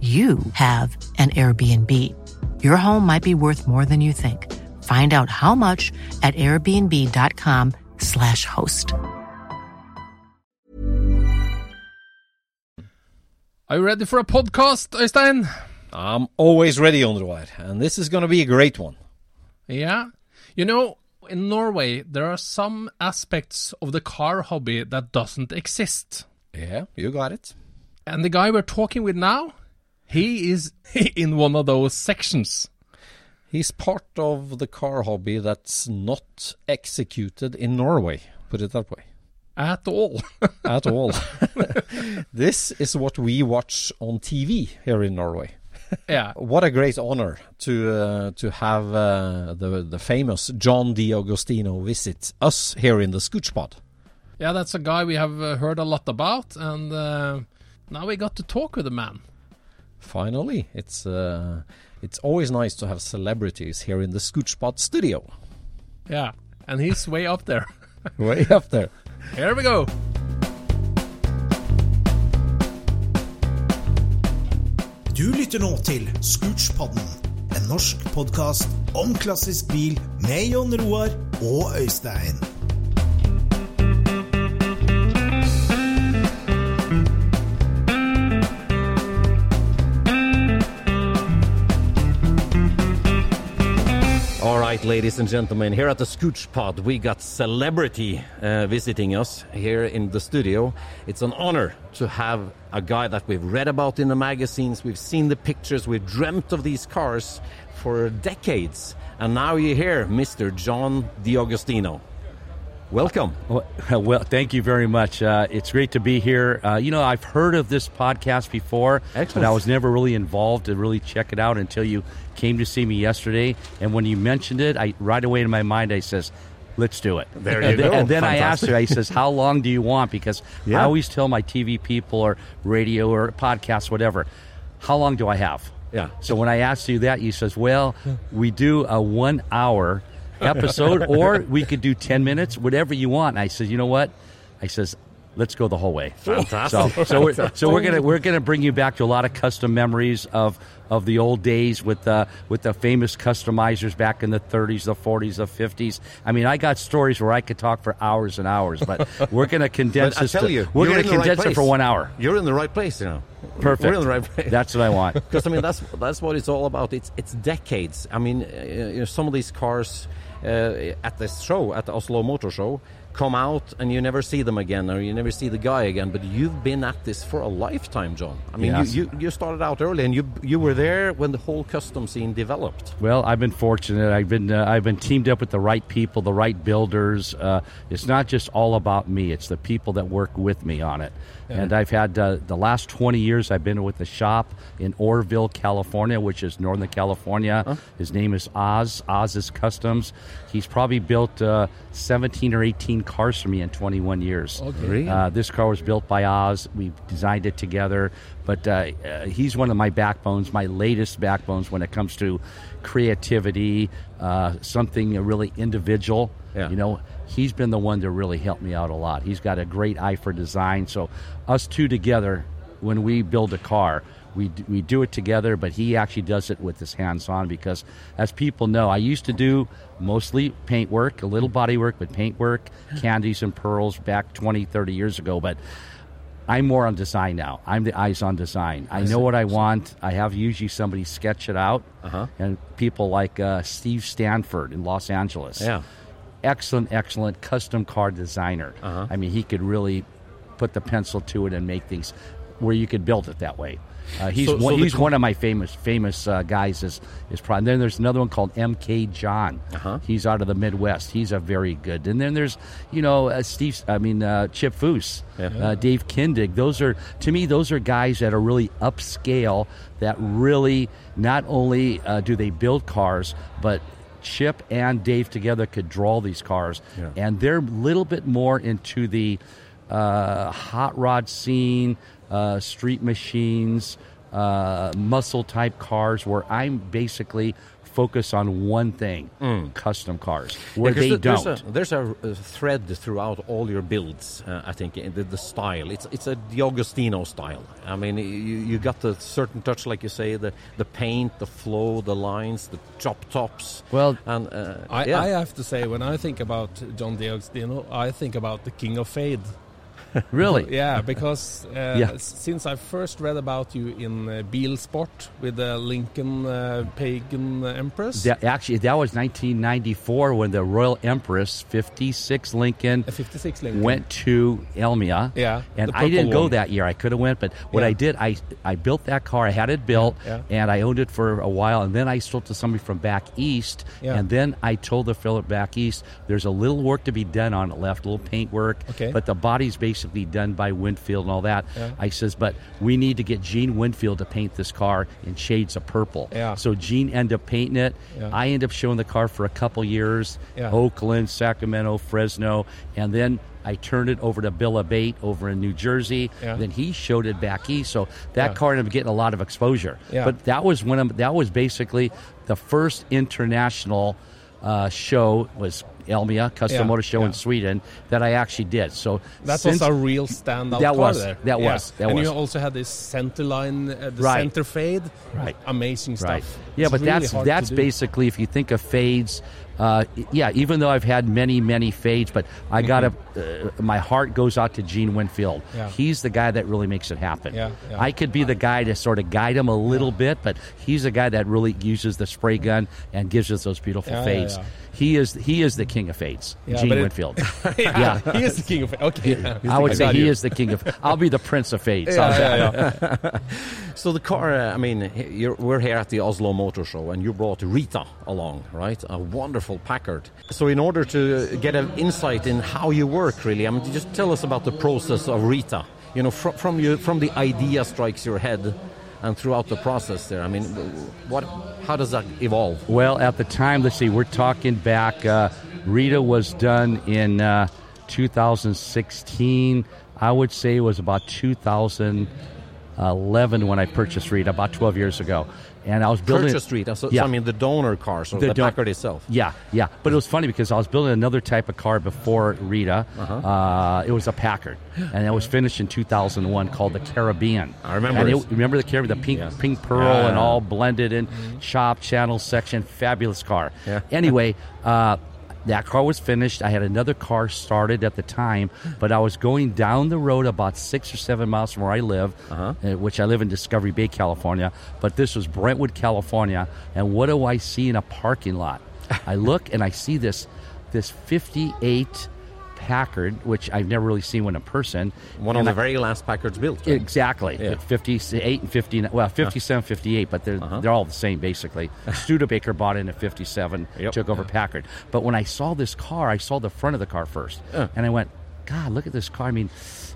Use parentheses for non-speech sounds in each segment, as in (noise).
you have an Airbnb. Your home might be worth more than you think. Find out how much at airbnb.com/slash host. Are you ready for a podcast, Øystein? I'm always ready on the ride, and this is going to be a great one. Yeah. You know, in Norway, there are some aspects of the car hobby that doesn't exist. Yeah, you got it. And the guy we're talking with now, he is (laughs) in one of those sections. He's part of the car hobby that's not executed in Norway, put it that way. At all. (laughs) At all. (laughs) this is what we watch on TV here in Norway. yeah. What a great honor to uh, to have uh, the the famous John D'Agostino visit us here in the Scoochpod. Yeah, that's a guy we have uh, heard a lot about, and uh, now we got to talk with the man. Finally, it's uh, it's always nice to have celebrities here in the Scoochpod studio. Yeah, and he's way up there. (laughs) Way up there. Here we go. Du lytter nå til Scoochpodden, en norsk podkast om klassisk bil med Jon Roar og Øystein. All right, ladies and gentlemen, here at the Scooch Pod, we got celebrity uh, visiting us here in the studio. It's an honor to have a guy that we've read about in the magazines, we've seen the pictures, we've dreamt of these cars for decades. And now you're here, Mr. John D'Agostino. Welcome. Well, (laughs) well, thank you very much. Uh, it's great to be here. Uh, you know, I've heard of this podcast before, Excellent. but I was never really involved to really check it out until you came to see me yesterday. And when you mentioned it, I right away in my mind I says, "Let's do it." There you and, go. And then I asked Fantastic. her. I says, "How long do you want?" Because (laughs) Yeah. I always tell my TV people or radio or podcast, whatever, how long do I have? Yeah. So when I asked you that, you says, "Well, we do a one hour." episode or we could do 10 minutes whatever you want and i said you know what i says let's go the whole way (laughs) Fantastic. so, so we're, so we're gonna we're gonna bring you back to a lot of custom memories of of the old days with the with the famous customizers back in the 30s, the 40s, the 50s. I mean, I got stories where I could talk for hours and hours, but (laughs) we're gonna condense But I this. tell to- you, we're gonna the right condense it for one hour. You're in the right place, you know. Perfect. We're in the right place. That's what I want. (laughs) because I mean that's that's what it's all about. It's it's decades. I mean, uh, you know, some of these cars uh, at this show, at the Oslo Motor Show, come out and you never see them again, or you never see the guy again. But you've been at this for a lifetime, John. I mean, Yes. you, you you started out early, and you you were there when the whole custom scene developed. Well, I've been fortunate. I've been uh, I've been teamed up with the right people, the right builders. Uh, it's not just all about me; it's the people that work with me on it. And I've had uh, the last twenty years. I've been with the shop in Oroville, California, which is Northern California. His name is Oz. Oz is Customs. He's probably built uh, seventeen or eighteen cars for me in 21 years. Okay. Uh, this car was built by Oz. We designed it together. But uh, uh, he's one of my backbones, my latest backbones when it comes to creativity, uh, something really individual. Yeah. You know, he's been the one to really help me out a lot. He's got a great eye for design. So, us two together, when we build a car, we, we do it together, but he actually does it with his hands on because, as people know, I used to do mostly paint work, a little body work, but paint work, candies and pearls back 20, 30 years ago. But I'm more on design now. I'm the eyes on design. I know what I want. I have usually somebody sketch it out, Uh-huh. and people like uh, Steve Stanford in Los Angeles. Yeah. excellent, excellent custom car designer. Uh-huh. I mean, he could really put the pencil to it and make things where you could build it that way. Uh, he's So- one, so he's one of my famous famous uh, guys. Is is probably then there's another one called M.K. John. Uh-huh. He's out of the Midwest. He's a very good. And then there's you know uh, Steve. I mean uh, Chip Foose, Yeah. uh, Dave Kindig. Those are to me those are guys that are really upscale. That really not only uh, do they build cars, but Chip and Dave together could draw these cars, Yeah. and they're a little bit more into the uh, hot rod scene, uh, street machines, uh, muscle type cars, where I'm basically focus on one thing: custom cars, where Mm. Yeah, 'cause they th- there's don't. A, there's a, a thread throughout all your builds. Uh, I think in the, the style. It's it's a D'Agostino style. I mean, you, you got the certain touch, like you say, the the paint, the flow, the lines, the chop tops. Well, and uh, I, yeah. I have to say, when I think about John D'Agostino, I think about the King of Fade. (laughs) really, Yeah, because uh, Yeah. since I first read about you in uh, Bilsport with the Lincoln uh, Pagan Empress, That, actually, that was 1994 when the Royal Empress 56 Lincoln a 56 Lincoln. went to Elmia. Yeah, and I didn't purple go that year. I could have went, but what Yeah. I did, I I built that car. I had it built, Yeah. and I owned it for a while. And then I sold to somebody from back east. And then I told the fellow back east, "There's a little work to be done on it left, a little paint work. Okay. But the body's basically done by Winfield and all that." Yeah. I says, "But we need to get Gene Winfield to paint this car in shades of purple." Yeah. So Gene ended up painting it. Yeah. I ended up showing the car for a couple years. Oakland, Sacramento, Fresno, and then I turned it over to Bill Abate over in New Jersey. Yeah. Then he showed it back east, so that Yeah. car ended up getting a lot of exposure. Yeah. But that was one of that was basically the first international uh, show was Elmia Custom Yeah, Motor Show in. Sweden that I actually did. So that was a real standout That was- there. that Yeah. was- that and was. you also had this center line, uh, the Right. center fade. Right. Amazing stuff. Right. Yeah, It's but really that's that's basically if you think of fades. Uh, yeah, even though I've had many many fades, but I got to. Uh, my heart goes out to Gene Winfield. Mm-hmm. Yeah. He's the guy that really makes it happen. Yeah, yeah. I could be the guy to sort of guide him a little bit, but he's the guy that really uses the spray gun and gives us those beautiful Yeah, yeah, fades. yeah. He is he is the king of fades. Yeah, Gene it- Winfield. (laughs) yeah, Yeah. he is the king of okay. I would say he you. is the king of. I'll be the prince of fades. Yeah, yeah, yeah. (laughs) So the car, uh, I mean, you're, we're here at the Oslo Motor Show, and you brought Rita along, right? A wonderful Packard. So in order to get an insight in how you work, really, I mean, just tell us about the process of Rita. You know, from from you from the idea strikes your head, and throughout the process there. I mean, what? How does that evolve? Well, at the time, let's see, we're talking back. Uh, Rita was done in uh, 2016. I would say it was about 2011 when I purchased Rita, about 12 years ago. And I was building Purchase Street. So, so Yeah. I mean, the donor car, so the, The don- Packard itself. Yeah, yeah. But it was funny because I was building another type of car before Rita. Uh-huh. uh it was a Packard, and it was finished in 2001 called the Caribbean. I remember And it. remember the Caribbean, the pink Yeah. pink pearl Yeah. and all blended in chop channel section. Fabulous car. Yeah. Anyway. Uh, that car was finished. I had another car started at the time, but I was going down the road about six or seven miles from where I live, uh, which I live in Discovery Bay, California. But this was Brentwood, California. And what do I see in a parking lot? I look and I see this this 58 Packard, which I've never really seen one in person. One of And the I- very last Packards built. right? Exactly. Yeah. 58 and 59. Well, 57, 58, but they're, Uh-huh. they're all the same, basically. (laughs) Studebaker bought in at 57, Yep. took over Packard. But when I saw this car, I saw the front of the car first. Yeah. And I went, God, look at this car. I mean,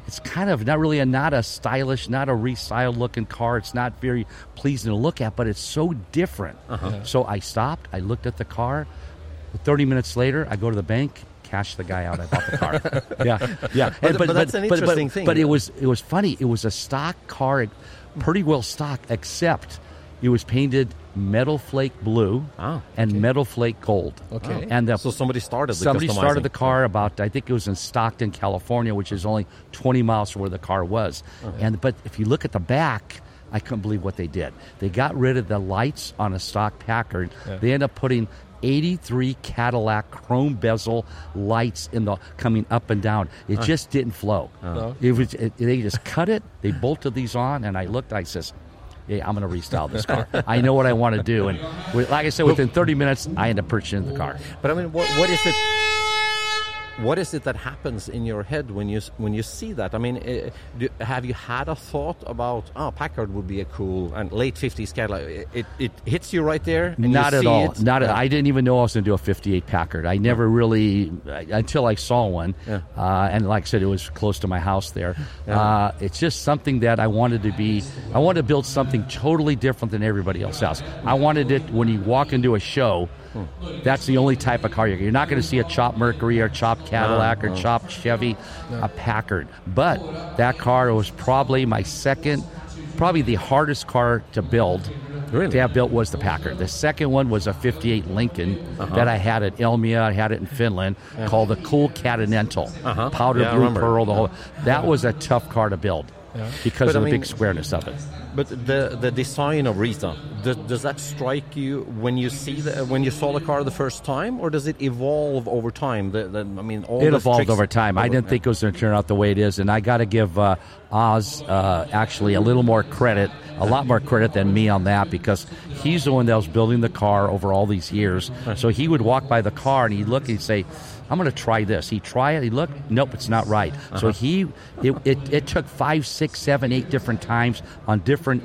it's kind of not really a, not a stylish, not a restyled looking car. It's not very pleasing to look at, but it's so different. Uh-huh. So I stopped. I looked at the car. 30 minutes later, I go to the bank. Cashed the guy out. I bought the car. (laughs) yeah, yeah. But- And- but that's an interesting thing. But it was it was funny. It was a stock car, pretty well stock, except it was painted metal flake blue Ah, and metal flake gold. Okay. And the, So somebody started the somebody started the car about I think it was in Stockton, California, which is only 20 miles from where the car was. And but if you look at the back, I couldn't believe what they did. They got rid of the lights on a stock Packard. They ended up putting 83 Cadillac chrome bezel lights in the coming up and down. It just didn't flow. Uh-huh. It was it, they just cut it. They bolted these on, and I looked. I says. Yeah, I'm going to restyle this car. I know what I want to do, and like I said, within 30 minutes, I end up purchasing the car. But I mean, what, what is it? What is it that happens in your head when you when you see that? I mean, uh, do, have you had a thought about oh, Packard would be a cool and late '50s Cadillac? It, it, it hits you right there. and Not at all. it? Not. At, Yeah. I didn't even know I was going to do a '58 Packard. I never really until I saw one, Yeah. uh, and like I said, it was close to my house there. Uh, it's just something that I wanted to be. I wanted to build something totally different than everybody else has. I wanted it when you walk into a show. That's the only type of car you're. You're not going to see a chopped Mercury or chopped Cadillac or chopped Chevy, a Packard. But that car was probably my second, probably the hardest car to build. Really? To have built was the Packard. The second one was a '58 Lincoln Uh-huh. that I had at Elmia. I had it in Finland, called the Cool Continental, Uh-huh. powder Yeah, blue pearl. The whole that was a tough car to build because But I of the mean- big squareness of it. But the the design of Rita does, does that strike you when you see the when you saw the car the first time, or does it evolve over time? The, the, I mean, all it evolved over time. I didn't think it was going to turn out the way it is, and I got to give uh, Oz uh, actually a little more credit, a lot more credit than me on that because he's the one that was building the car over all these years. So he would walk by the car and he'd look and he'd say, "I'm going to try this." He tried it. He looked. nope, it's not right. So he, it, it, it took five, six, seven, eight different times on different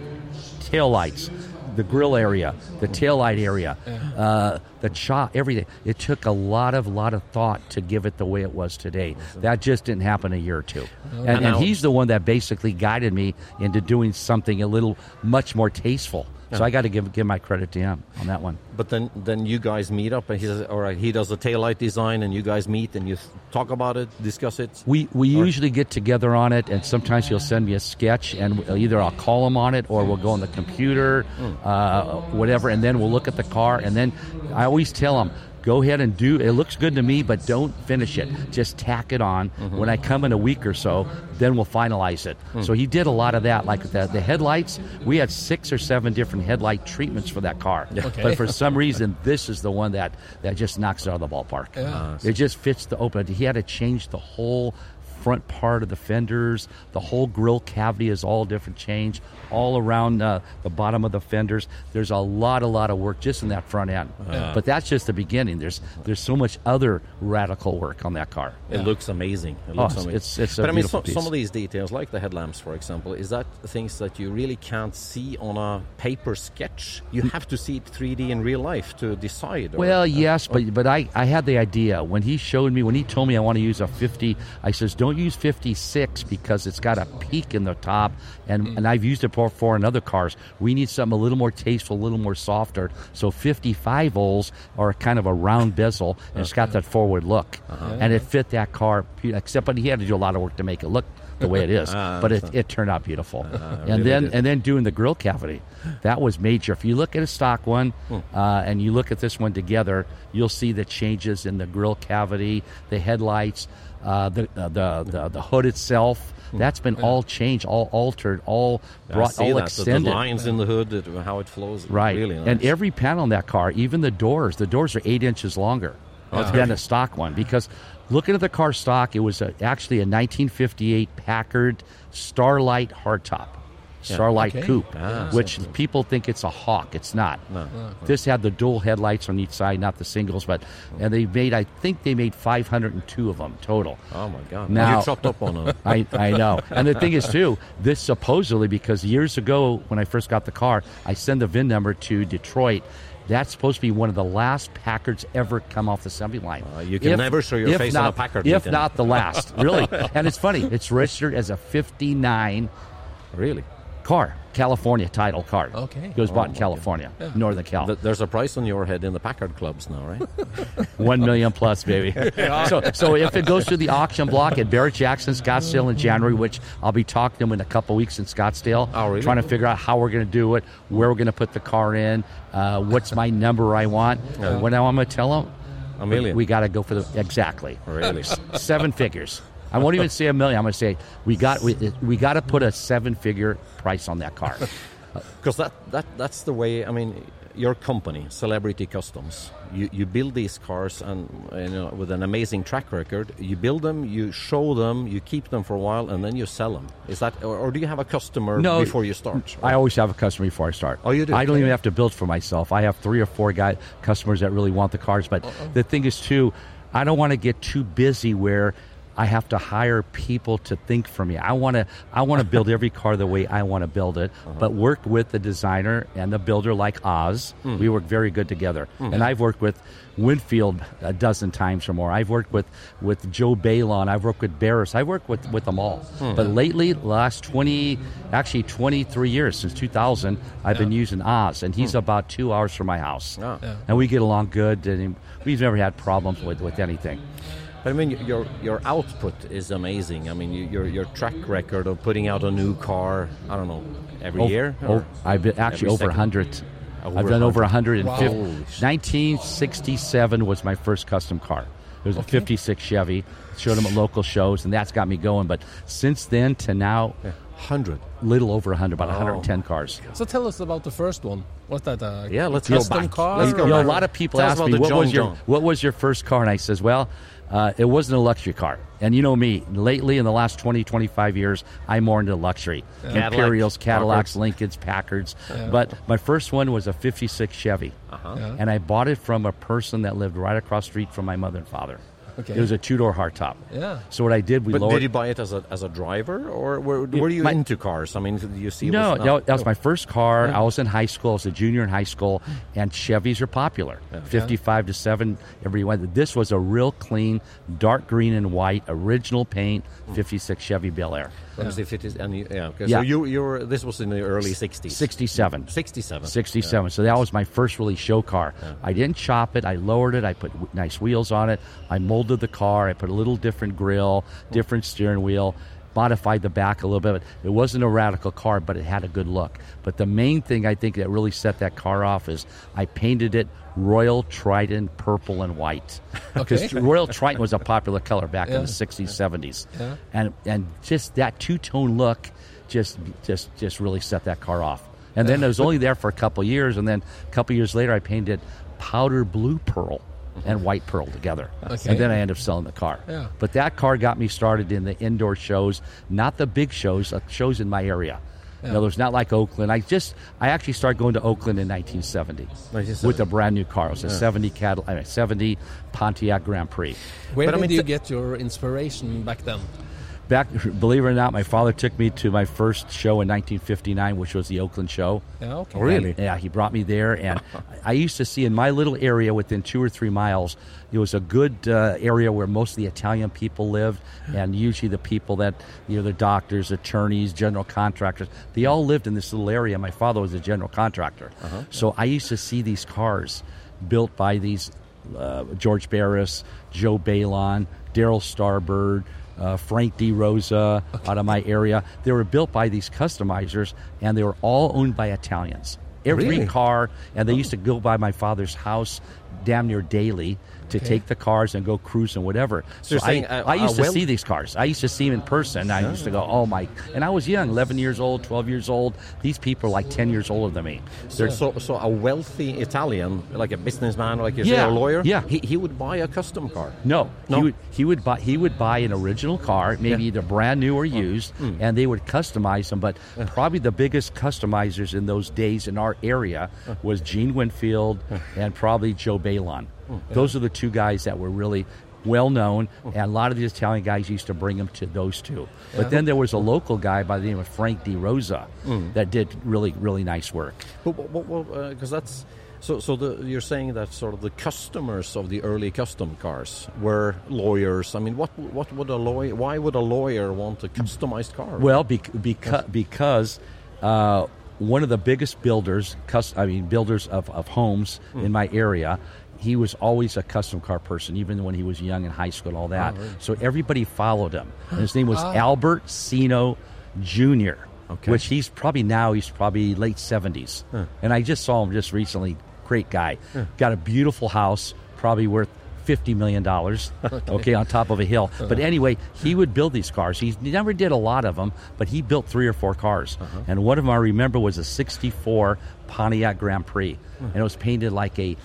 tail lights the grill area, the tail light area, uh, the chop, everything. It took a lot of lot of thought to give it the way it was today. That just didn't happen a year or two. And, and he's the one that basically guided me into doing something a little much more tasteful. So I got to give give my credit to him on that one. But then, then you guys meet up, and he says, "All right." He does the taillight design, and you guys meet, and you talk about it, discuss it. We we usually get together on it, and sometimes he'll send me a sketch, and either I'll call him on it, or we'll go on the computer, uh, whatever, and then we'll look at the car, and then I always tell him. Go ahead and do. It looks good to me, but don't finish it. Just tack it on. Mm-hmm. When I come in a week or so, then we'll finalize it. Hmm. So he did a lot of that. Like the, the headlights, we had six or seven different headlight treatments for that car. But for some reason, this is the one that that just knocks it out of the ballpark. It just fits the open. He had to change the whole front part of the fenders. The whole grill cavity is all different change. All around uh, the bottom of the fenders, there's a lot, a lot of work just in that front end. But that's just the beginning. There's there's so much other radical work on that car. It looks amazing. It Oh, looks it's- amazing. it's- it's a but I mean, beautiful so, some of these details, like the headlamps, for example, is that things that you really can't see on a paper sketch. You have to see it 3D in real life to decide. or- Well, uh, yes, but but I, I had the idea when he showed me when he told me I want to use a 50. I says don't use 56 because it's got a peak in the top, and mm. and I've used it for for in other cars. We need something a little more tasteful, a little more softer. So 55 volts are kind of a round bezel, and it's got that forward look, uh-huh. and it fit that car. Except, but he had to do a lot of work to make it look the way it is. (laughs) Ah, but it, it turned out beautiful. Ah, and really then did. and then doing the grill cavity, that was major. If you look at a stock one hmm. uh, and you look at this one together, you'll see the changes in the grill cavity, the headlights, uh, the, uh, the the the hood itself. That's been all changed, all altered, all brought, all that, extended. The lines in the hood, how it flows. Right, Really nice. and every panel in that car, even the doors, the doors are eight inches longer than a stock one. Because looking at the car stock, it was a, actually a 1958 Packard Starlight hardtop, Starlight Okay. Coupe, Ah, which people think it's a Hawk. It's not. This had the dual headlights on each side, not the singles. But and they made, I think they made 502 of them total. oh my God! Now- you chopped up on them. (laughs) I, I know. And the thing is, too, this supposedly, because years ago when I first got the car, I sent the VIN number to Detroit. That's supposed to be one of the last Packards ever come off the assembly line. Uh, you can never show your if face on a Packard If meeting. not the last, really. (laughs) and it's funny, it's registered as a 59 really? Car. California title car. Okay. It was bought in California, Northern Cal. Th- There's a price on your head in the Packard clubs now, right? (laughs) One million plus, baby. (laughs) so, so if it goes to the auction block at Barrett Jackson, Scottsdale in January, which I'll be talking to them in a couple weeks in Scottsdale, Oh, really? trying to figure out how we're going to do it, where we're going to put the car in, uh, what's my number I want. What now I'm going to tell them? A million. We got to go for the exactly Really? seven figures. I won't even say a million. I'm going to say we got we, we got to put a seven figure price on that car. (laughs) Because that, that that's the way. I mean, your company, Celebrity Customs, you, you build these cars and you know with an amazing track record. You build them, you show them, you keep them for a while, and then you sell them. Is that, or, or do you have a customer No, before you start? I always have a customer before I start. Oh, you do? I don't even have to build for myself. I have three or four guy customers that really want the cars. But the thing is, too, I don't want to get too busy where I have to hire people to think for me. I want to I want to (laughs) build every car the way I want to build it, Uh-huh. but work with the designer and the builder like Oz. Hmm. We work very good together. And I've worked with Winfield a dozen times or more. I've worked with with Joe Bailon. I've worked with Barris. I've worked with with them all. Hmm. But lately, last twenty, actually twenty three years since two thousand, I've been using Oz, and he's about two hours from my house, Ah. Yeah. and we get along good. And we've never had problems with with anything. But I mean, your your output is amazing. I mean, you, your your track record of putting out a new car. I don't know every Oh, year. oh, I've been actually over second? 100. Over I've done over 100. 150. Wow. Holy sh- 1967 was my first custom car. It was a 56 Chevy. Showed them at local shows, and that's got me going. But since then to now, hundred. little over 100, about Oh. 110 cars. So tell us about the first one. Was that a Yeah, let's go back. car? Let's You go know, a lot of people Tell ask me what John was your John. what was your first car, and I says, well, uh, it wasn't a luxury car. And you know me, lately in the last 20, 25 years, I'm more into luxury. Cadillac, Imperials, Cadillacs, Parkers. Lincolns, Packards. But my first one was a 56 Chevy. Uh-huh. And I bought it from a person that lived right across the street from my mother and father. Okay. It was a two-door hardtop. Yeah. So what I did, we But lowered... did you buy it as a as a driver, or were, were you my- into cars? I mean, did you see? it No, was, no, that was my first car. Yeah. I was in high school. I was a junior in high school, and Chevys are popular. Fifty-five to seven every one. This was a real clean, dark green and white, original paint, fifty-six Chevy Bel Air, Let me see if it is. And you, yeah, okay. Yeah. So you you were this was in the early '60s. sixty-seven. 67. 67. So that was my first really show car. I didn't chop it. I lowered it. I put w- nice wheels on it. I molded the car. I put a little different grill, different steering wheel, modified the back a little bit. It wasn't a radical car, but it had a good look. But the main thing I think that really set that car off is I painted it Royal Trident purple and white. (laughs) Because Royal Trident was a popular color back in the 60s, 70s. Yeah. And and just that two-tone look just just just really set that car off. And then it was only there for a couple years, and then a couple years later, I painted powder blue pearl and white pearl together, Okay. and then I ended up selling the car. Yeah. But that car got me started in the indoor shows, not the big shows, uh, shows in my area. In other words, not like Oakland. I just I actually started going to Oakland in 1970 1970. with a brand new car. It was a 70 Cadillac, I mean, 70 Pontiac Grand Prix. Where But I did mean, you get your inspiration back then? Back, believe it or not, my father took me to my first show in 1959, which was the Oakland show. Yeah, okay. And, yeah, he brought me there, and (laughs) I used to see in my little area within two or three miles, it was a good uh, area where most of the Italian people lived, and usually the people that you know, the doctors, attorneys, general contractors, they all lived in this little area. My father was a general contractor, so I used to see these cars built by these uh, George Barris, Joe Bailon, Darryl Starbird, uh, Frank DeRosa out of my area. They were built by these customizers, and they were all owned by Italians. Every Really? car, and they used to go by my father's house damn near daily to take the cars and go cruise and whatever. So you're I, saying uh, I used to uh, well- see these cars. I used to see them in person. I used to go, ah. oh my! And I was young, 11 years old, 12 years old. These people are like 10 years older than me. So, so, so a wealthy Italian, like a businessman, like you say, Yeah, a lawyer, yeah. he, he would buy a custom car. No, No? he would he would buy he would buy an original car, maybe either brand new or oh, used, hmm. and they would customize them. But probably the biggest customizers in those days in our area was Gene Winfield and probably Joe Bailon. Mm-hmm. Those are the two guys that were really well known, and a lot of these Italian guys used to bring them to those two. But then there was a local guy by the name of Frank DeRosa mm. that did really really nice work. But because uh, that's so. So the, you're saying that sort of the customers of the early custom cars were lawyers. I mean, what what would a lawyer? Why would a lawyer want a customized car? Well, bec- because because uh, one of the biggest builders, cus- I mean, builders of, of homes mm. in my area. He was always a custom car person, even when he was young in high school and all that. Oh, so everybody followed him. And his name was oh. Albert Sino Jr., Okay. which he's probably now, he's probably late 70s. And I just saw him just recently. Great guy. Got a beautiful house, probably worth $50 million, okay, on top of a hill. Uh-huh. But anyway, he would build these cars. He never did a lot of them, but he built three or four cars. Uh-huh. And one of them I remember was a 64 Pontiac Grand Prix. And it was painted like a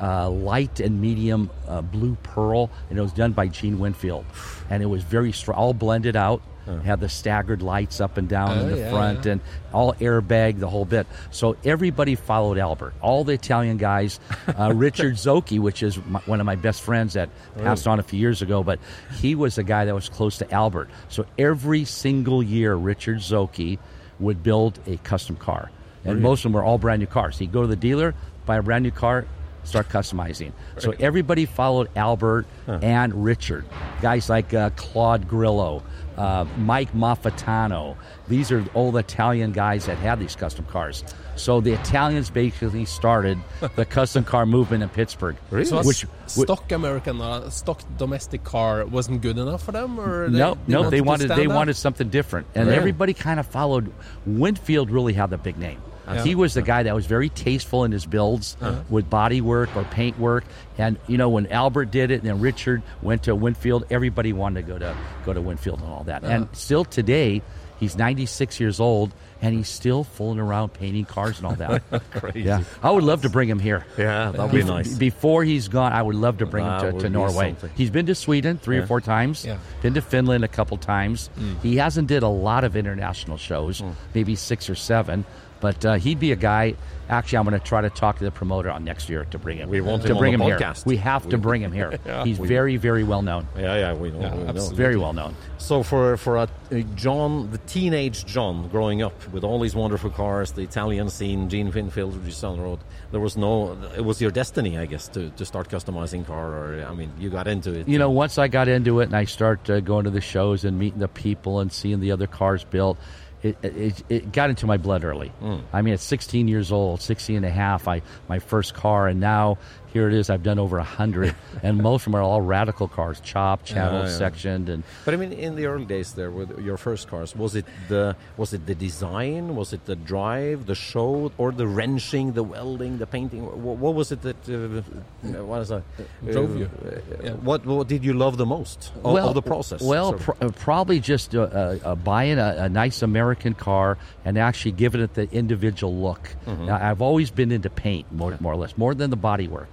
uh, light and medium uh, blue pearl, and it was done by Gene Winfield. And it was very strong, all blended out. Had the staggered lights up and down in Oh, the yeah, front, yeah. and all airbag, the whole bit. So everybody followed Albert. All the Italian guys, uh, (laughs) Richard Zocchi, which is my, one of my best friends that passed on a few years ago, but he was the guy that was close to Albert. So every single year, Richard Zocchi would build a custom car, and most of them were all brand new cars. He'd go to the dealer, buy a brand new car. Start customizing. So everybody followed Albert and Richard. Guys like uh, Claude Grillo, uh, Mike Maffatano. These are old Italian guys that had these custom cars. So the Italians basically started (laughs) the custom car movement in Pittsburg. So a Which, stock American, uh, stock domestic car wasn't good enough for them, or no, they no, they wanted they wanted something different, and Really? everybody kind of followed. Winfield really had the big name. Yeah. He was the guy that was very tasteful in his builds Uh-huh. with body work or paint work. And you know, when Albert did it, and then Richard went to Winfield, everybody wanted to go to go to Winfield and all that. Uh-huh. And still today, he's 96 years old, and he's still fooling around painting cars and all that. (laughs) Crazy. yeah, I would love to bring him here. Yeah, that'd be Bef- nice. Before he's gone, I would love to bring That him to, to Norway. something. He's been to Sweden three or four times. Yeah. Been to Finland a couple times. Mm. He hasn't did a lot of international shows, maybe six or seven. But uh, he'd be a guy. Actually, I'm going to try to talk to the promoter on next year to bring him. We want to bring him here. We have to bring him here. Yeah. He's We- very, very well known. Yeah, yeah, we know. Yeah, we know. Very well known. So for for a, John, the teenage John, growing up with all these wonderful cars, the Italian scene, Gene Winfield, Giselle Road, there was no. It was your destiny, I guess, to, to start customizing car. Or I mean, you got into it. You know, once I got into it and I start uh, going to the shows and meeting the people and seeing the other cars built, it, it, it got into my blood early. Hmm. I mean, at 16 years old, 16 and a half, I, my first car, and now here it is. I've done over a 100, (laughs) and most of them are all radical cars, chopped, channeled, yeah. sectioned, and But I mean, in the early days, there with your first cars, was it the was it the design, was it the drive, the show, or the wrenching, the welding, the painting? What, what was it that uh, what is that? Drove you. Uh, Yeah. What what did you love the most of, of the process? Well, sort of? pr- uh, probably just uh, uh, uh, buying a, a nice American car and actually giving it the individual look. Mm-hmm. Now, I've always been into paint, more, more or less, more than the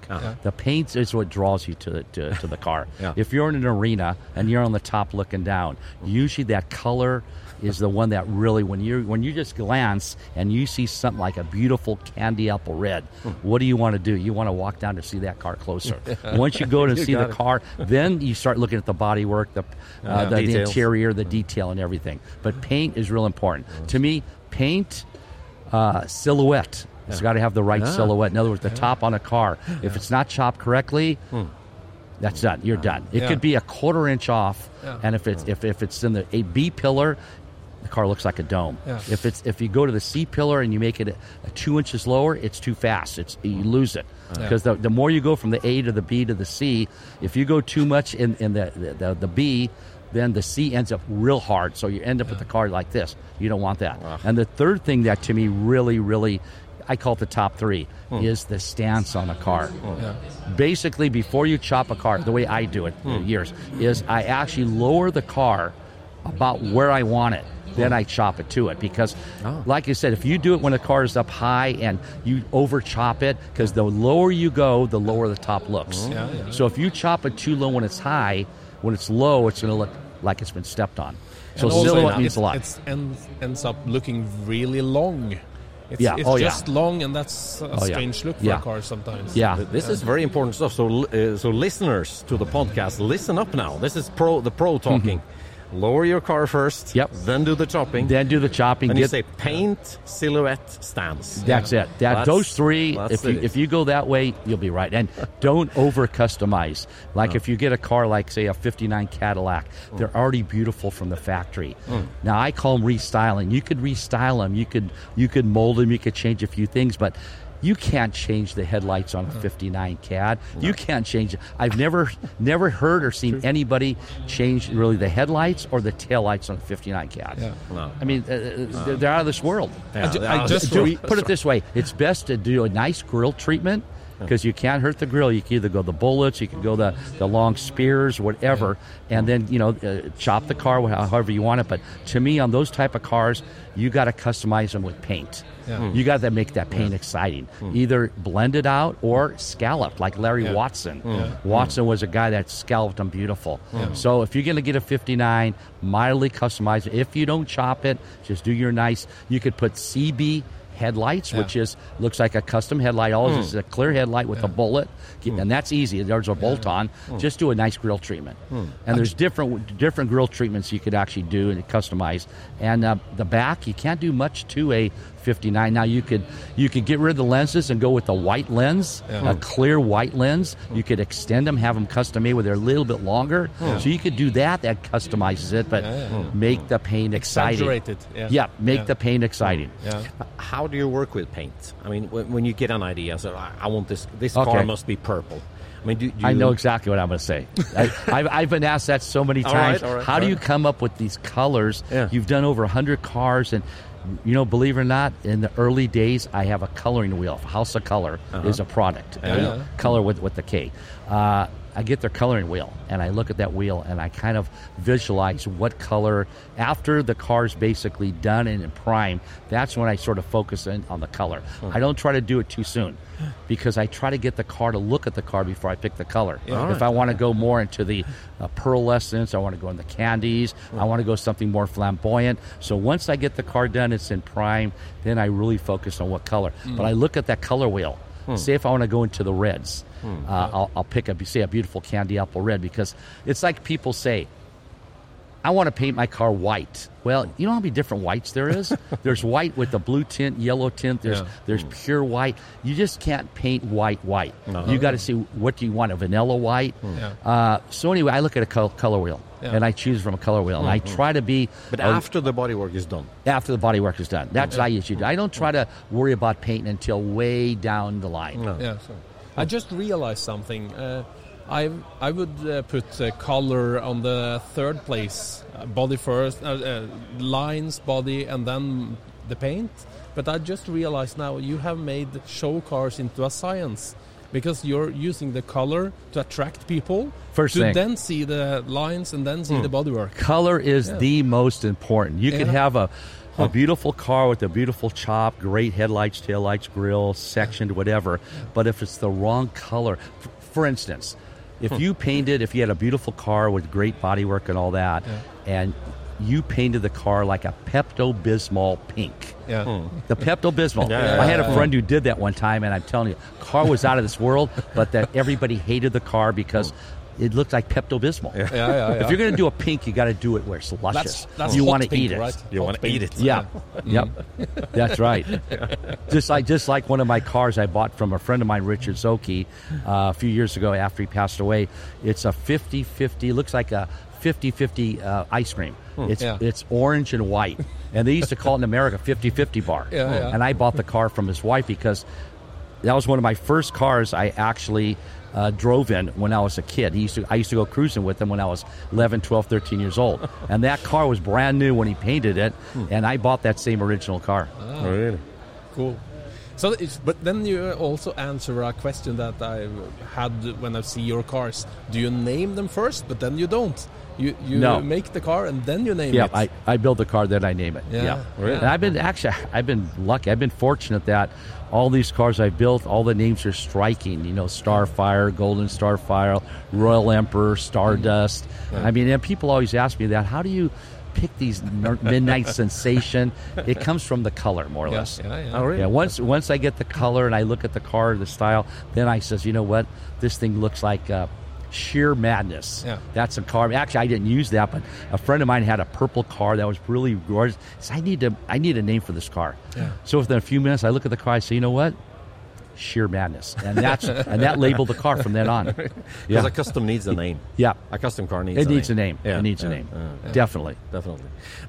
The paint is what draws you to the, to, to the car. (laughs) Yeah. If you're in an arena and you're on the top looking down, usually that color is the one that really when you when you just glance and you see something like a beautiful candy apple red, Hmm. what do you want to do? You want to walk down to see that car closer. (laughs) Once you go to (laughs) You see the it. car, then you start looking at the body work, the uh, Yeah, the, the interior, the detail, and everything. But paint is real important to me. Paint uh, silhouette. It's got to have the right Yeah. silhouette. In other words, the top on a car. If it's not chopped correctly, hmm. that's done. You're done. It Yeah. could be a quarter inch off, Yeah. and if it's if, if it's in the a B pillar, the car looks like a dome. Yeah. If it's if you go to the C pillar and you make it a, a two inches lower, it's too fast. It's you lose it because the, the more you go from the A to the B to the C, if you go too much in in the the, the, the B. Then the C ends up real hard, so you end up with the car like this. You don't want that. And the third thing that to me really, really, I call it the top three, hmm. is the stance on a car. Hmm. Basically before you chop a car the way i do it for years is i actually lower the car about where i want it then i chop it to it because oh. like I said if you do it when the car is up high and you over chop it because the lower you go the lower the top looks. Yeah, yeah. so if you chop it too low when it's high when it's low it's going to look like it's been stepped on. So And silhouette it- means a lot. It ends, ends up looking really long. It's, Yeah, it's oh, yeah. just long, and that's a Oh, yeah. strange look for Yeah. a car sometimes. yeah This is very important stuff. So, uh, so listeners to the podcast, listen up now. This is pro the pro talking. Lower your car first. Yep. Then do the chopping. Then do the chopping. and you get- say paint, silhouette, stance. That's it. That That's- those three. that's If you if you go that way, you'll be right. And (laughs) don't over customize. Like if you get a car like say a '59 Cadillac, mm. they're already beautiful from the factory. Mm. Now I call them restyling. You could restyle them. You could you could mold them. You could change a few things, but. You can't change the headlights on a 59 CAD. You can't change it. I've never never heard or seen anybody change really the headlights or the taillights on a 59 CAD. No. I mean, uh, uh, they're, they're out of this world. Yeah, ju- I just do- re- Put it this way: it's best to do a nice grill treatment because you can't hurt the grill. You can either go the bullets, you can go the, the long spears, whatever, and then you know uh, chop the car however you want it. But to me, on those type of cars, you got to customize them with paint. You got to make that paint exciting. Hmm. Hmm. Either blend it out or scalloped, like Larry Watson. Hmm. Watson was a guy that scalloped them beautiful. So if you're going to get a 59, mildly customized. If you don't chop it, just do your nice. You could put CB headlights, which is looks like a custom headlight. All it is a clear headlight with a bullet, and that's easy. There's a bolt on. Just do a nice grill treatment, and there's different different grill treatments you could actually do and customize. And uh, the back, you can't do much to a 59. Now you could you could get rid of the lenses and go with a white lens, a clear white lens. You could extend them, have them custom made where they're a little bit longer. So you could do that. That customizes it, but make the paint exciting. Exaggerate it, yeah. make Yeah. the paint exciting. Yeah. How do you work with paint? I mean, when, when you get an idea, so uh, I, I want this. This Okay. car must be purple. I mean, do, do you, I know exactly what I'm going to say. (laughs) I, I've, I've been asked that so many times. right, all right, How do all you come up with these colors? Yeah. You've done over 100 cars, and you know, believe it or not, in the early days, I have a coloring wheel. House of Kolor Uh-huh. is a product. you know, color with with the K. Uh, I get their coloring wheel, and I look at that wheel, and I kind of visualize what color. After the car's basically done and in prime, that's when I sort of focus in on the color. I don't try to do it too soon, because I try to get the car to look at the car before I pick the color. If I want to go more into the uh, pearlescence, I want to go in the candies, I want to go something more flamboyant. So once I get the car done, it's in prime, then I really focus on what color. But I look at that color wheel. Say if I want to go into the reds, Hmm. uh, I'll, I'll pick up, say, a beautiful candy apple red because it's like people say, I want to paint my car white. Well, you know how many different whites there is? (laughs) there's white with a blue tint, yellow tint. There's Yeah. there's hmm. pure white. You just can't paint white white. Uh-huh. You got to see what do you want a vanilla white. Hmm. Yeah. Uh, so anyway, I look at a col- color wheel Yeah. and I choose from a color wheel and I try to be. But a- after the bodywork is done, after the body work is done, that's what I usually do. I don't try to worry about painting until way down the line. Yeah. I just realized something. Uh, I I would uh, put uh, color on the third place, uh, body first, uh, uh, lines, body, and then the paint. But I just realized now you have made show cars into a science because you're using the color to attract people First to thing. then see the lines and then see the bodywork. Color is Yeah. the most important. You could Yeah. have a, a beautiful car with a beautiful chop, great headlights, taillights, grill, sectioned, whatever. But if it's the wrong color, f- for instance, if hmm. you painted, if you had a beautiful car with great bodywork and all that, and you painted the car like a Pepto Bismol pink. Yeah. Hmm. The Pepto Bismol. Yeah, I had a friend who did that one time, and I'm telling you, car was out of this world. But that everybody hated the car because hmm. It looks like Pepto Bismol. Yeah, yeah, yeah. If you're going to do a pink, you got to do it where it's luscious. That's, that's you want to eat it. right? You wanna eat it. Yeah, (laughs) yep, that's right. Just like just like one of my cars I bought from a friend of mine, Richard Zocchi, uh, a few years ago after he passed away. It's a 50-50, looks like a 50-50 uh, ice cream. It's Yeah. it's orange and white, and they used to call it in America 50-50 bar. Yeah, yeah. And I bought the car from his wife because that was one of my first cars I actually uh, drove in when I was a kid. He used to, I used to go cruising with him when I was 11, 12, 13 years old. (laughs) And that car was brand new when he painted it, and I bought that same original car. Oh, really? Cool. So, but then you also answer a question that I had when I see your cars. Do you name them first, but then you don't? You you No. make the car and then you name Yeah, it. I, I build the car, then I name it. Yeah. Really? And I've been actually, I've been lucky. I've been fortunate that all these cars I've built, all the names are striking. You know, Starfire, Golden Starfire, Royal Emperor, Stardust. I mean, and people always ask me that. How do you pick these midnight (laughs) sensation? It comes from the color, more or yeah, less. yeah, yeah. Oh, really? Yeah, once once I get the color and I look at the car, the style, then I says, you know what, this thing looks like uh, sheer madness. Yeah. That's a car. Actually, I didn't use that, but a friend of mine had a purple car that was really gorgeous. He said, I need to, I need a name for this car. Yeah. So within a few minutes, I look at the car. I say, you know what? Sheer madness, and that's (laughs) and that labeled the car from then on. Because Yeah, a custom needs a name. yeah. A custom car needs It a needs name. a name. Yeah, It needs a name. yeah. Definitely. Definitely.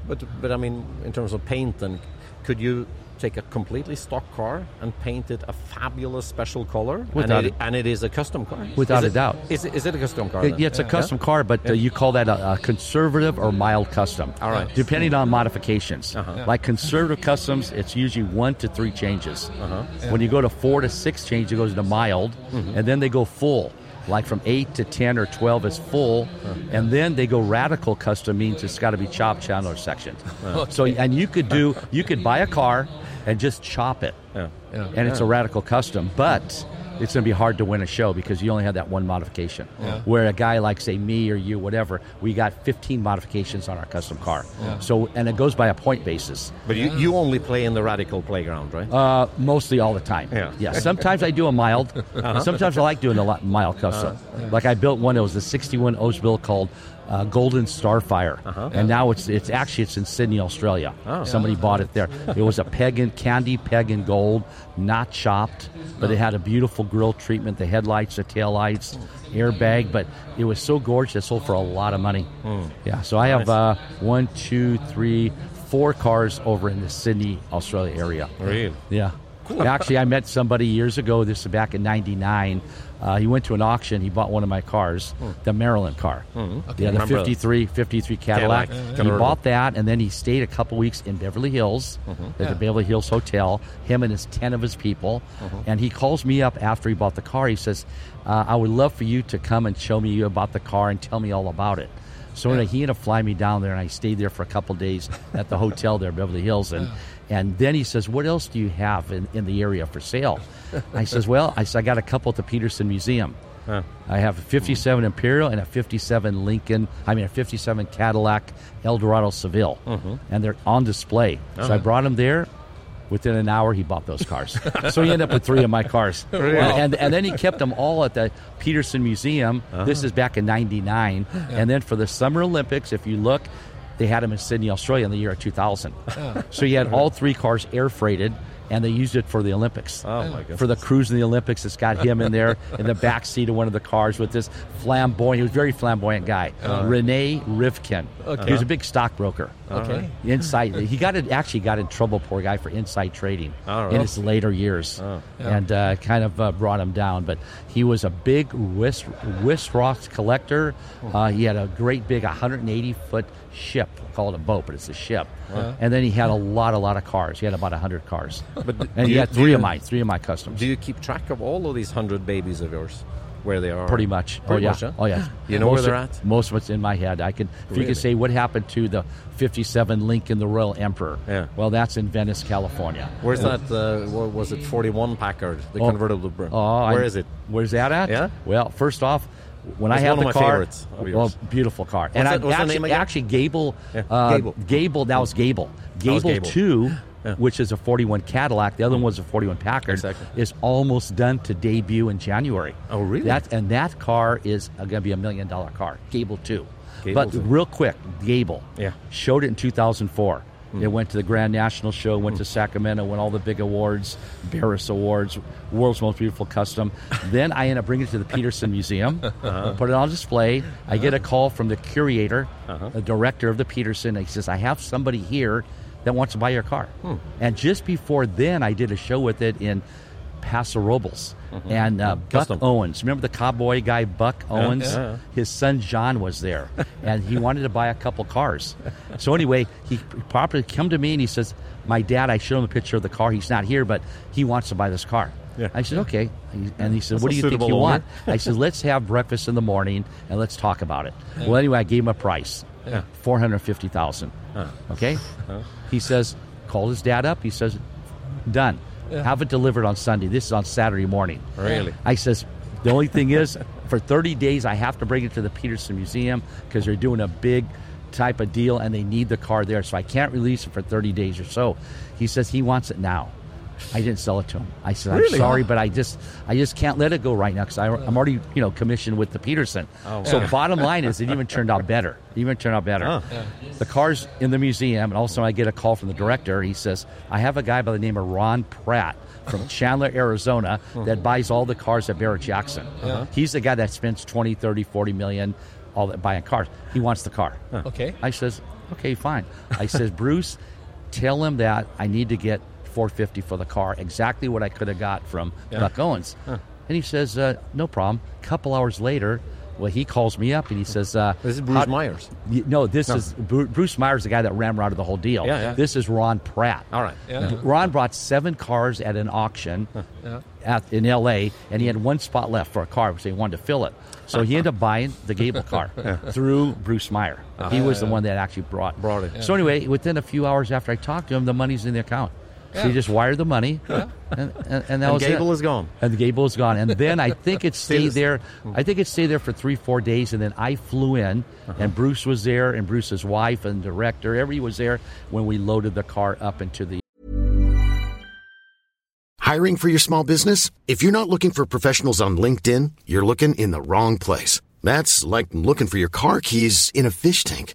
But but I mean, in terms of paint, then could you take a completely stock car and paint it a fabulous special color? Without and, it, it- and it is a custom car. Without Is a it- doubt. Is it, is it a custom car? It- yeah, it's a custom car, but uh, you call that a, a conservative or mild custom. All right. Depending on modifications. Uh-huh. Like conservative customs, it's usually one to three changes. Uh-huh. When you go to four to six changes, it goes to mild, Mm-hmm. and then they go full. Like from eight to ten or twelve is full, Uh-huh. and then they go radical custom means it's got to be chopped, channel, or sectioned. So and you could do you could buy a car and just chop it, Yeah. Yeah. and it's a radical custom, but it's going to be hard to win a show because you only have that one modification. Yeah. Where a guy like say me or you, whatever, we got 15 modifications on our custom car. So and it goes by a point basis. But you, you only play in the radical playground, right? Uh, mostly all the time. Yeah. Yeah. Sometimes I do a mild. (laughs) Sometimes I like doing a lot mild custom. Like I built one. It was a '61 Oldsmobile called uh, Golden Starfire, and now it's it's actually it's in Sydney, Australia. Somebody bought it there. It was a pagan candy pagan gold, not chopped, but it had a beautiful grill treatment. The headlights, the taillights, airbag. But it was so gorgeous. It sold for a lot of money. Yeah. So I have uh, one, two, three, four cars over in the Sydney, Australia area. Really? Yeah. Cool. Actually, I met somebody years ago. This is back in '99. Uh, he went to an auction. He bought one of my cars, the Maryland car. Yeah, the 53, 53 Cadillac. Cadillac, He bought that, and then he stayed a couple weeks in Beverly Hills at the Beverly Hills Hotel. Him and his ten of his people. And he calls me up after he bought the car. He says, uh, "I would love for you to come and show me you about the car and tell me all about it." So anyway, he had to fly me down there, and I stayed there for a couple days at the hotel there, Beverly Hills, and and then he says, "What else do you have in, in the area for sale?" I says, (laughs) "Well, I said I got a couple at the Petersen Museum. I have a '57 Imperial and a '57 Lincoln. I mean, a '57 Cadillac Eldorado Seville, mm-hmm. and they're on display. So I uh-huh. brought him there." Within an hour, he bought those cars. (laughs) so he ended up with three of my cars. (laughs) And, and then he kept them all at the Petersen Museum. This uh-huh. is back in 99. And then for the Summer Olympics, if you look, they had them in Sydney, Australia in the year of 2000. (laughs) So he had all three cars air freighted. And they used it for the Olympics. Oh, my goodness. For the cruise in the Olympics, it's got him in there in the back seat of one of the cars with this flamboyant. He was a very flamboyant guy, Rene Rivkin. He was a big stockbroker. Okay. Inside, he got it. Actually, got in trouble, poor guy, for inside trading right. in his later years, and uh, kind of uh, brought him down. But he was a big Wis Wisrock collector. Uh, he had a great big 180 foot ship, call it a boat, but it's a ship. And then he had a lot, a lot of cars. He had about 100 cars. (laughs) But d- and he you- had three you- of mine, three of my customs. Do you keep track of all of these hundred babies of yours, where they are? Pretty much. Pretty oh yeah. much, huh? Oh yeah. (gasps) You know where most they're of, at? Most of it's in my head. I can. If you Really? could say what happened to the '57 Lincoln, the Royal Emperor. Yeah. Well, that's in Venice, California. Where's that? Uh, what was it? Forty-one Packard, the Oh. convertible. Oh, I- Where is it? Where's that at? Yeah? Well, first off, when I have one the of my car, favorites well, beautiful car, and that- I what's actually, actually Gable, Yeah, uh, Gable. Gable, that was Gable. That was Gable, Gable. two, Yeah. which is a 41 Cadillac. The other one was a 41 Packard. Exactly. Is almost done to debut in January. Oh, really? That and that car is going to be a million dollar car. Gable two. Gable but real quick, Gable. Yeah. Showed it in 2004. It went to the Grand National Show, went to Sacramento, won all the big awards, Barris Awards, World's Most Beautiful Custom. then I end up bringing it to the Petersen Museum, uh-huh. put it on display. I get a uh-huh. call from the curator, uh-huh. the director of the Petersen. He says, I have somebody here that wants to buy your car. Hmm. And just before then, I did a show with it in Paso Robles. And uh, Buck Custom. Owens, remember the cowboy guy Buck Owens? yeah. His son John was there, (laughs) and he wanted to buy a couple cars. So anyway, he properly come to me and he says, "My dad, I showed him a picture of the car. He's not here, but he wants to buy this car." Yeah. I said, "Okay," and he said, That's "What do you think you owner. want?" I said, "Let's have breakfast in the morning and let's talk about it." Well, anyway, I gave him a price, Yeah. four hundred fifty thousand. Okay, he says, called his dad up. He says, "Done. Have it delivered on Sunday. This is on Saturday morning." Really? I says, the only thing is, for 30 days, I have to bring it to the Petersen Museum because they're doing a big type of deal and they need the car there. So I can't release it for 30 days or so. He says he wants it now. I didn't sell it to him. I said, Really? I'm sorry, but I just I just can't let it go right now because I'm already you know commissioned with the Petersen. Oh, so wow. (laughs) bottom line is, it even turned out better. It even turned out better. Oh. The car's in the museum, and also I get a call from the director. He says, I have a guy by the name of Ron Pratt from (laughs) Chandler, Arizona, that uh-huh. buys all the cars at Barrett Jackson. He's the guy that spends 20, 30, 40 million all that buying cars. He wants the car. Okay. I says, okay, fine. I says, Bruce, tell him that I need to get 450 for the car, exactly what I could have got from Buck Owens. And he says, uh, no problem. A couple hours later, well, he calls me up and he says, uh, This is Bruce how- Myers. Y- No, this is Bru- Bruce Myers, the guy that ramrodded the whole deal. Yeah, yeah. This is Ron Pratt. All right. Yeah. Ron brought seven cars at an auction at, in L.A. and he had one spot left for a car because he wanted to fill it. So he ended up buying the Gable (laughs) car through Bruce Meyer. he was the one that actually brought Brought it. So anyway, within a few hours after I talked to him, the money's in the account. So he just wired the money, and, and, and that And was Gable it. is gone. And the Gable is gone. And then I think it (laughs) stayed there. I think it stayed there for three, four days. And then I flew in, Uh-huh. and Bruce was there, and Bruce's wife and director, everybody was there when we loaded the car up into the Hiring for your small business? If you're not looking for professionals on LinkedIn, you're looking in the wrong place. That's like looking for your car keys in a fish tank.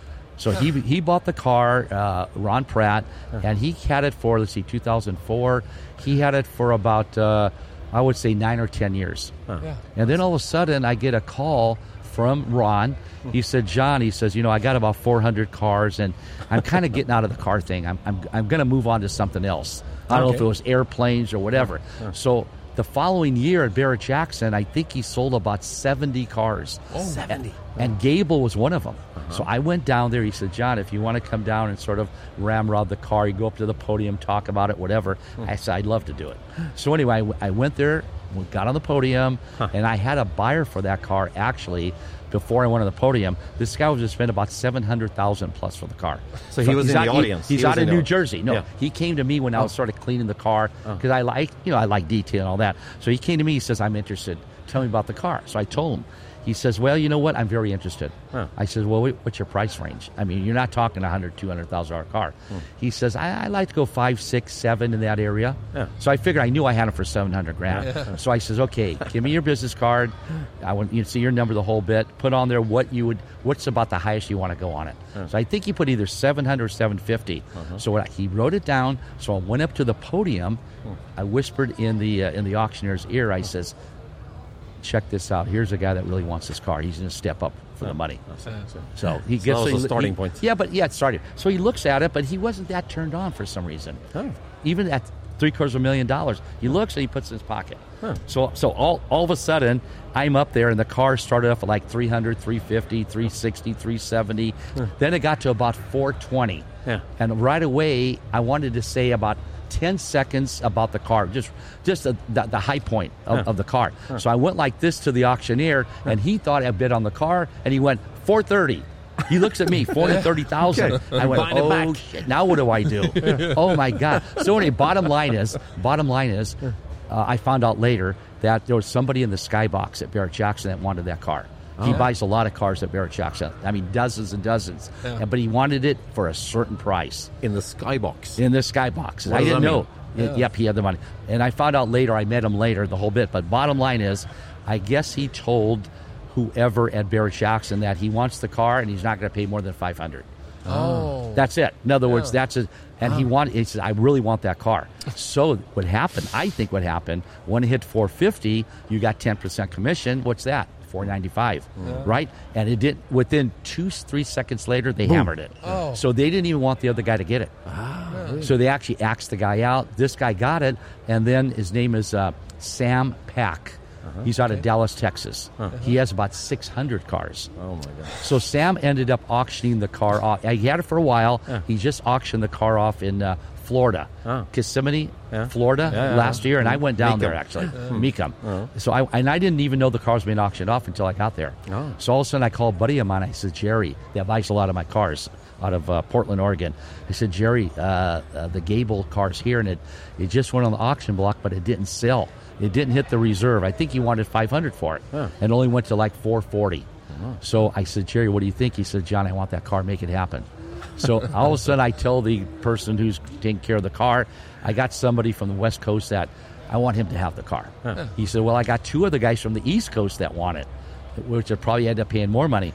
So he he bought the car, uh, Ron Pratt, and he had it for let's see, 2004. He had it for about uh, I would say nine or ten years. Yeah. And then all of a sudden, I get a call from Ron. He said, "John," he says, "You know, I got about 400 cars, and I'm kind of (laughs) getting out of the car thing. I'm I'm, I'm going to move on to something else. I don't know if it was airplanes or whatever." So. The following year at Barrett Jackson, I think he sold about 70 cars. Oh. 70. And Gable was one of them. So I went down there. He said, John, if you want to come down and sort of ramrod the car, you go up to the podium, talk about it, whatever. Hmm. I said, I'd love to do it. So anyway, I, w- I went there, we got on the podium, and I had a buyer for that car actually before I went on the podium. This guy was to spend about 700000 plus for the car. So he was in the out- he- audience. he's He out in New audience. Jersey. No, Yeah. he came to me when I was oh. sort of cleaning the car Oh. because I like, you know, I like detail and all that. So he came to me. He says, "I'm interested. Tell me about the car." So I told him. He says, "Well, you know what? I'm very interested." Huh. I said, "Well, wait, what's your price range? I mean, you're not talking a hundred, two hundred thousand dollar car." Hmm. He says, I, "I like to go five, six, seven in that area." Yeah. So I figured I knew I had him for seven hundred grand. So I says, "Okay, give me your business card. I want you to see your number, the whole bit. Put on there what you would, what's about the highest you want to go on it." So I think he put either seven hundred or seven uh-huh. So what I, he wrote it down. So I went up to the podium. Hmm. I whispered in the uh, in the auctioneer's ear. I says, "Check this out. Here's a guy that really wants this car. He's going to step up for the money." So he So gets that was he- the starting he- point. Yeah, but yeah, it started. So he looks at it, but he wasn't that turned on for some reason. Oh. Even at three quarters of a million dollars, he looks and he puts it in his pocket. So so all all of a sudden, I'm up there and the car started off at like 300, 350, 360, 370. Then it got to about 420. Yeah. And right away, I wanted to say about 10 seconds about the car, just just the, the, the high point of, of the car. So I went like this to the auctioneer, and he thought I bid on the car, and he went 430. He looks at me, (laughs) 430,000. I went, oh, back." shit, now what do I do? (laughs) oh, my God. So anyway, bottom line is, bottom line is, uh, I found out later that there was somebody in the skybox at Barrett Jackson that wanted that car. He oh. buys a lot of cars at Barrett Jackson. Uh, I mean, dozens and dozens. Yeah. But he wanted it for a certain price in the skybox. in the skybox. I didn't that know. mean? Y- Yep, he had the money. And I found out later, I met him later, the whole bit. But bottom line is, I guess he told whoever at Barrett Jackson that he wants the car and he's not going to pay more than 500 Oh. That's it. In other words, that's it. And he wanted. He said, "I really want that car." So what happened? I think what happened when it hit 450, you got 10 percent commission. What's that? Four ninety five, right? And it did within two three seconds later they hammered it. Oh. So they didn't even want the other guy to get it. So they actually axed the guy out. This guy got it, and then his name is uh, Sam Pack. He's out of Dallas, Texas. He has about 600 cars. Oh my god. So Sam ended up auctioning the car off. He had it for a while. He just auctioned the car off in uh, Florida, Oh. Kissimmee, Yeah. Florida, Yeah, yeah, last year, and I went down Mecum. there actually, (laughs) Mecum. So I and I didn't even know the car was being auctioned off until I got there. Oh. So all of a sudden, I called a buddy of mine. I said, Jerry, that buys a lot of my cars out of uh, Portland, Oregon. I said, Jerry, uh, uh, the Gable car's here, and it it just went on the auction block, but it didn't sell. It didn't hit the reserve. I think he wanted 500 for it, and only went to like 440. So I said, Jerry, what do you think? He said, John, I want that car. Make it happen. So all of a sudden, I tell the person who's taking care of the car, I got somebody from the West Coast that I want him to have the car. He said, Well, I got two other guys from the East Coast that want it, which would probably end up paying more money.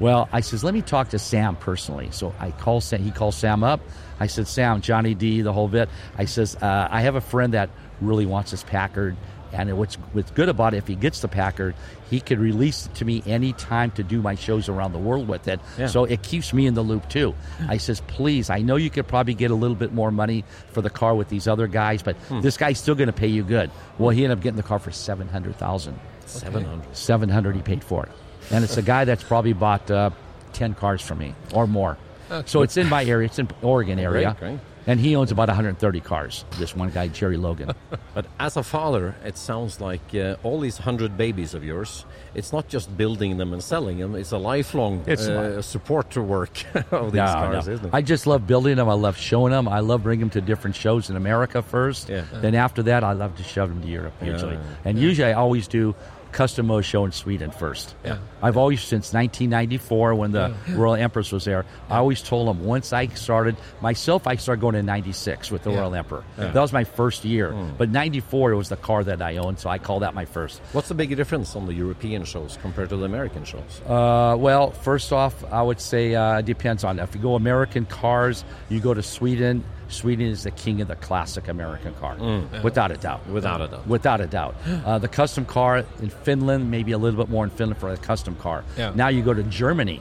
Well, I says, let me talk to Sam personally. So I call Sam. He calls Sam up. I said, Sam, Johnny D, the whole bit. I says, uh, I have a friend that really wants this Packard. And what's, what's good about it, if he gets the Packard, he could release it to me anytime to do my shows around the world with it. Yeah. So it keeps me in the loop too. I says, please, I know you could probably get a little bit more money for the car with these other guys, but this guy's still going to pay you good. Well, he ended up getting the car for seven hundred thousand. Seven hundred. 700 he paid for it. And it's a guy that's probably bought uh, 10 cars from me or more. That's so it's in my area. It's in Oregon area. great. And he owns about 130 cars, this one guy, Jerry Logan. (laughs) But as a father, it sounds like uh, all these hundred babies of yours. It's not just building them and selling them. It's a lifelong It's uh, support to work (laughs) of these No, cars, no. isn't it? I just love building them. I love showing them. I love bringing them to different shows in America first. Yeah. Then after that, I love to shove them to Europe usually. Yeah. And usually I always do Custom Motor Show in Sweden first. Yeah. I've always, since 1994, when the Royal Empress was there, I always told them once I started, myself, I started going in 96 with the. Royal Emperor. That was my first year. Hmm. But 94 it was the car that I owned, so I call that my first. What's the big difference on the European shows compared to the American shows? Uh, well, first off, I would say uh, it depends on if you go American cars, you go to Sweden. Sweden is the king of the classic American car, without a doubt. Without a doubt. Without a doubt. (gasps) Uh, the custom car in Finland, maybe a little bit more in Finland for a custom car. Yeah. Now you go to Germany.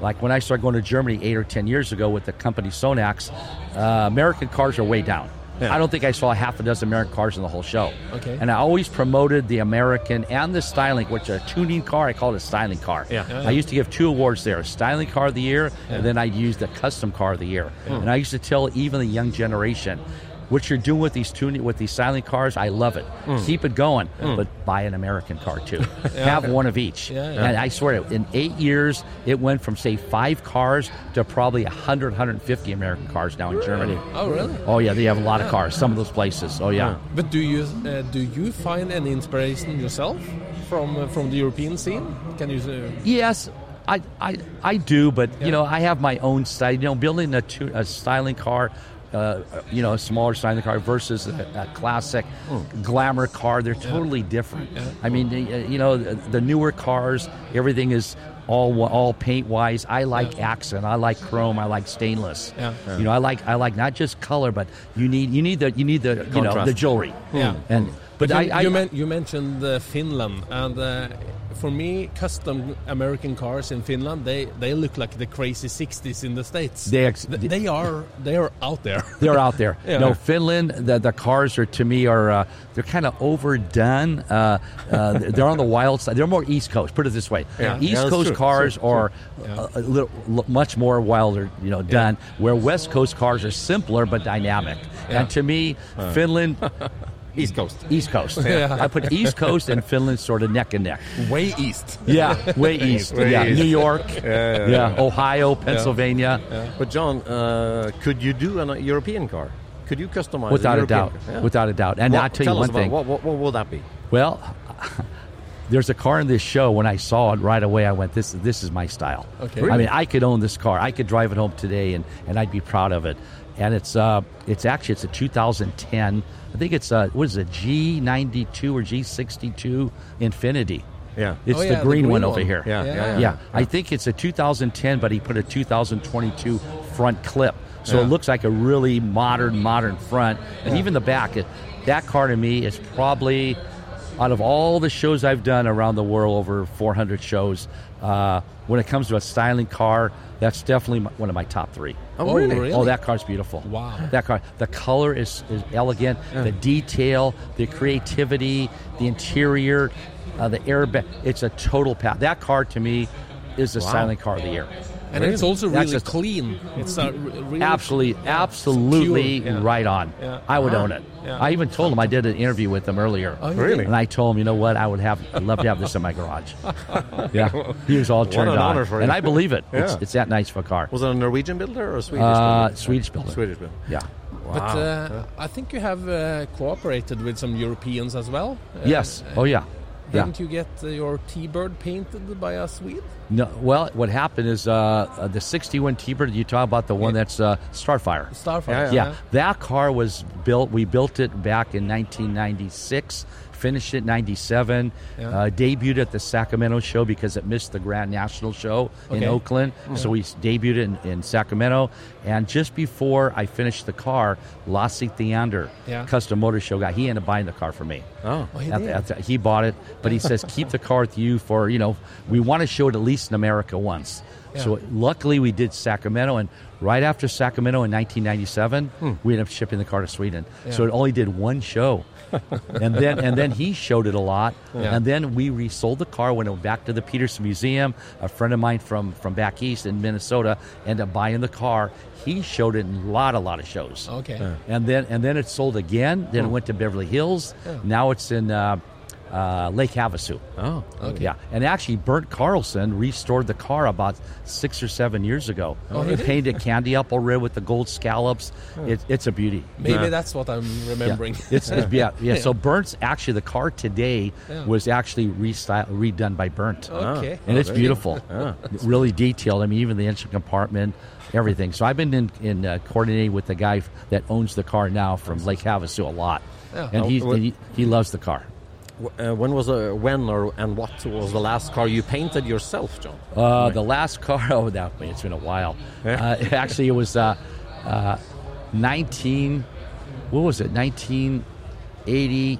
Like when I started going to Germany eight or ten years ago with the company Sonax, uh, American cars are way down. Yeah. I don't think I saw half a dozen American cars in the whole show. Okay. And I always promoted the American and the styling, which a tuning car. I call it a styling car. Yeah. I used to give two awards there: a styling car of the year, and then I'd use the custom car of the year. Hmm. And I used to tell even the young generation. What you're doing with these tuning with these styling cars, I love it. Keep it going, but buy an American car too. (laughs) Have one of each. Yeah, yeah. And I swear, in eight years, it went from say five cars to probably 100, 150 American cars now in Germany. Oh, really? Oh yeah, they have a lot of cars. Some of those places. Oh yeah. But do you uh, do you find any inspiration yourself from uh, from the European scene? Can you? Uh, Yes, I, I, I do, but you know, I have my own style. You know, building a, a styling car, uh, you know, a smaller the car versus a, a classic glamour car, they're totally different. I mean, uh, you know, the, newer cars, everything is all all paint wise. I like accent. I like chrome. I like stainless. Yeah. You know, I like I like not just color, but you need you need the you need the you know the jewelry. Yeah. And but you, I, I you, men- you mentioned uh, Finland, and uh, for me, custom American cars in Finland they, they look like the crazy '60s in the states. They ex- Th- they are they are out there. (laughs) They're out there. (laughs) Yeah. No, Finland. The, the cars are to me are uh, they're kind of overdone. Uh, uh, they're on the wild side. They're more East Coast. Put it this way: Yeah. East Yeah, Coast true. cars Sure, are a, a little much more wilder, you know, done. Where West Coast cars are simpler but dynamic. And to me, Finland. (laughs) East Coast. East Coast. I put East Coast and Finland sort of neck and neck. Way east. Yeah, (laughs) way east. Way yeah, east. New York. (laughs) Yeah, yeah, Ohio, Pennsylvania. But John, uh, could you do a European car? Could you customize Without a European doubt. car? Yeah. Without a doubt. And What- I'll tell, tell you us one about thing. What, what, what would that be? Well, there's a car in this show. When I saw it right away, I went, "This this is my style." Okay. I mean, I could own this car. I could drive it home today, and, and I'd be proud of it. And it's uh, it's actually it's a 2010. I think it's a what is it G92 or G62 Infiniti. Yeah. It's Oh, the yeah, the green, green one, one. over here. Yeah, yeah, Yeah. yeah. I think it's a 2010, but he put a 2022 front clip, so Yeah. it looks like a really modern, modern front. And even the back, it, that car to me is probably out of all the shows I've done around the world, over 400 shows, uh, when it comes to a styling car, that's definitely my, one of my top three. Oh, really? really? Oh, that car's beautiful. Wow. That car, the color is, is elegant, the detail, the creativity, the interior, uh, the airbag. It's a total pack. That car to me is the styling car of the year. And it's also really a- clean. It's a r- really Absolutely, yeah, absolutely yeah. right on. Yeah. I would Ah, own it. yeah. I even told him I did an interview with him earlier. Oh, Really? And I told him, you know what, I would have, I'd love to have this in my garage. (laughs) yeah, he was all turned What turned an on, honor for and. I believe it. It's, Yeah. it's that nice for a car. Was it a Norwegian builder or a Swedish Uh, builder? Swedish builder. Swedish builder. Yeah. But Wow. uh, I think you have uh, cooperated with some Europeans as well. Uh, Yes. Oh yeah. Yeah. Didn't you get uh, your T-bird painted by a Swede? No, well, what happened is uh, uh, the 61 T-Bird, you talk about the one that's uh, Starfire. Starfire. Yeah, that car was built. We built it back in 1996. Finished it 97. Yeah. Uh, debuted at the Sacramento show because it missed the Grand National show in Okay. Oakland. So we debuted it in, in Sacramento. And just before I finished the car, Lasse Theander, Yeah. Custom Motor Show guy, he ended up buying the car for me. Oh. Oh, he At did? at the- he bought it, but he says keep the car with you for you know we want to show it at least in America once. So luckily we did Sacramento, and right after Sacramento in 1997, we ended up shipping the car to Sweden. So it only did one show, (laughs) and then and then he showed it a lot, and then we resold the car went back to the Petersen Museum. A friend of mine from from back east in Minnesota ended up buying the car. He showed it in a lot a lot of shows. Okay. And then and then it sold again. Then it went to Beverly Hills. Now it's in uh, uh, Lake Havasu. Oh. Okay. Yeah, and actually, Bernd Carlson restored the car about six or seven years ago. Oh, he painted candy apple red with the gold scallops. It, it's a beauty. Maybe that's what I'm Yeah. remembering. (laughs) It's, it's yeah, yeah. (laughs) So Bernd's actually the car today Yeah. was actually restyle, redone by Burnt. Okay. And it's very beautiful, (laughs) really detailed. I mean, even the engine compartment, everything. So I've been in, in uh, coordinating with the guy that owns the car now from Lake Havasu a lot, Yeah. and Oh, he's, well- he, he loves the car. Uh, when was uh, when or and what was the last car you painted yourself, John? Uh, the last car, (laughs) oh, that it's been a while. Uh, actually, it was uh, uh, 19, what was it, 1980,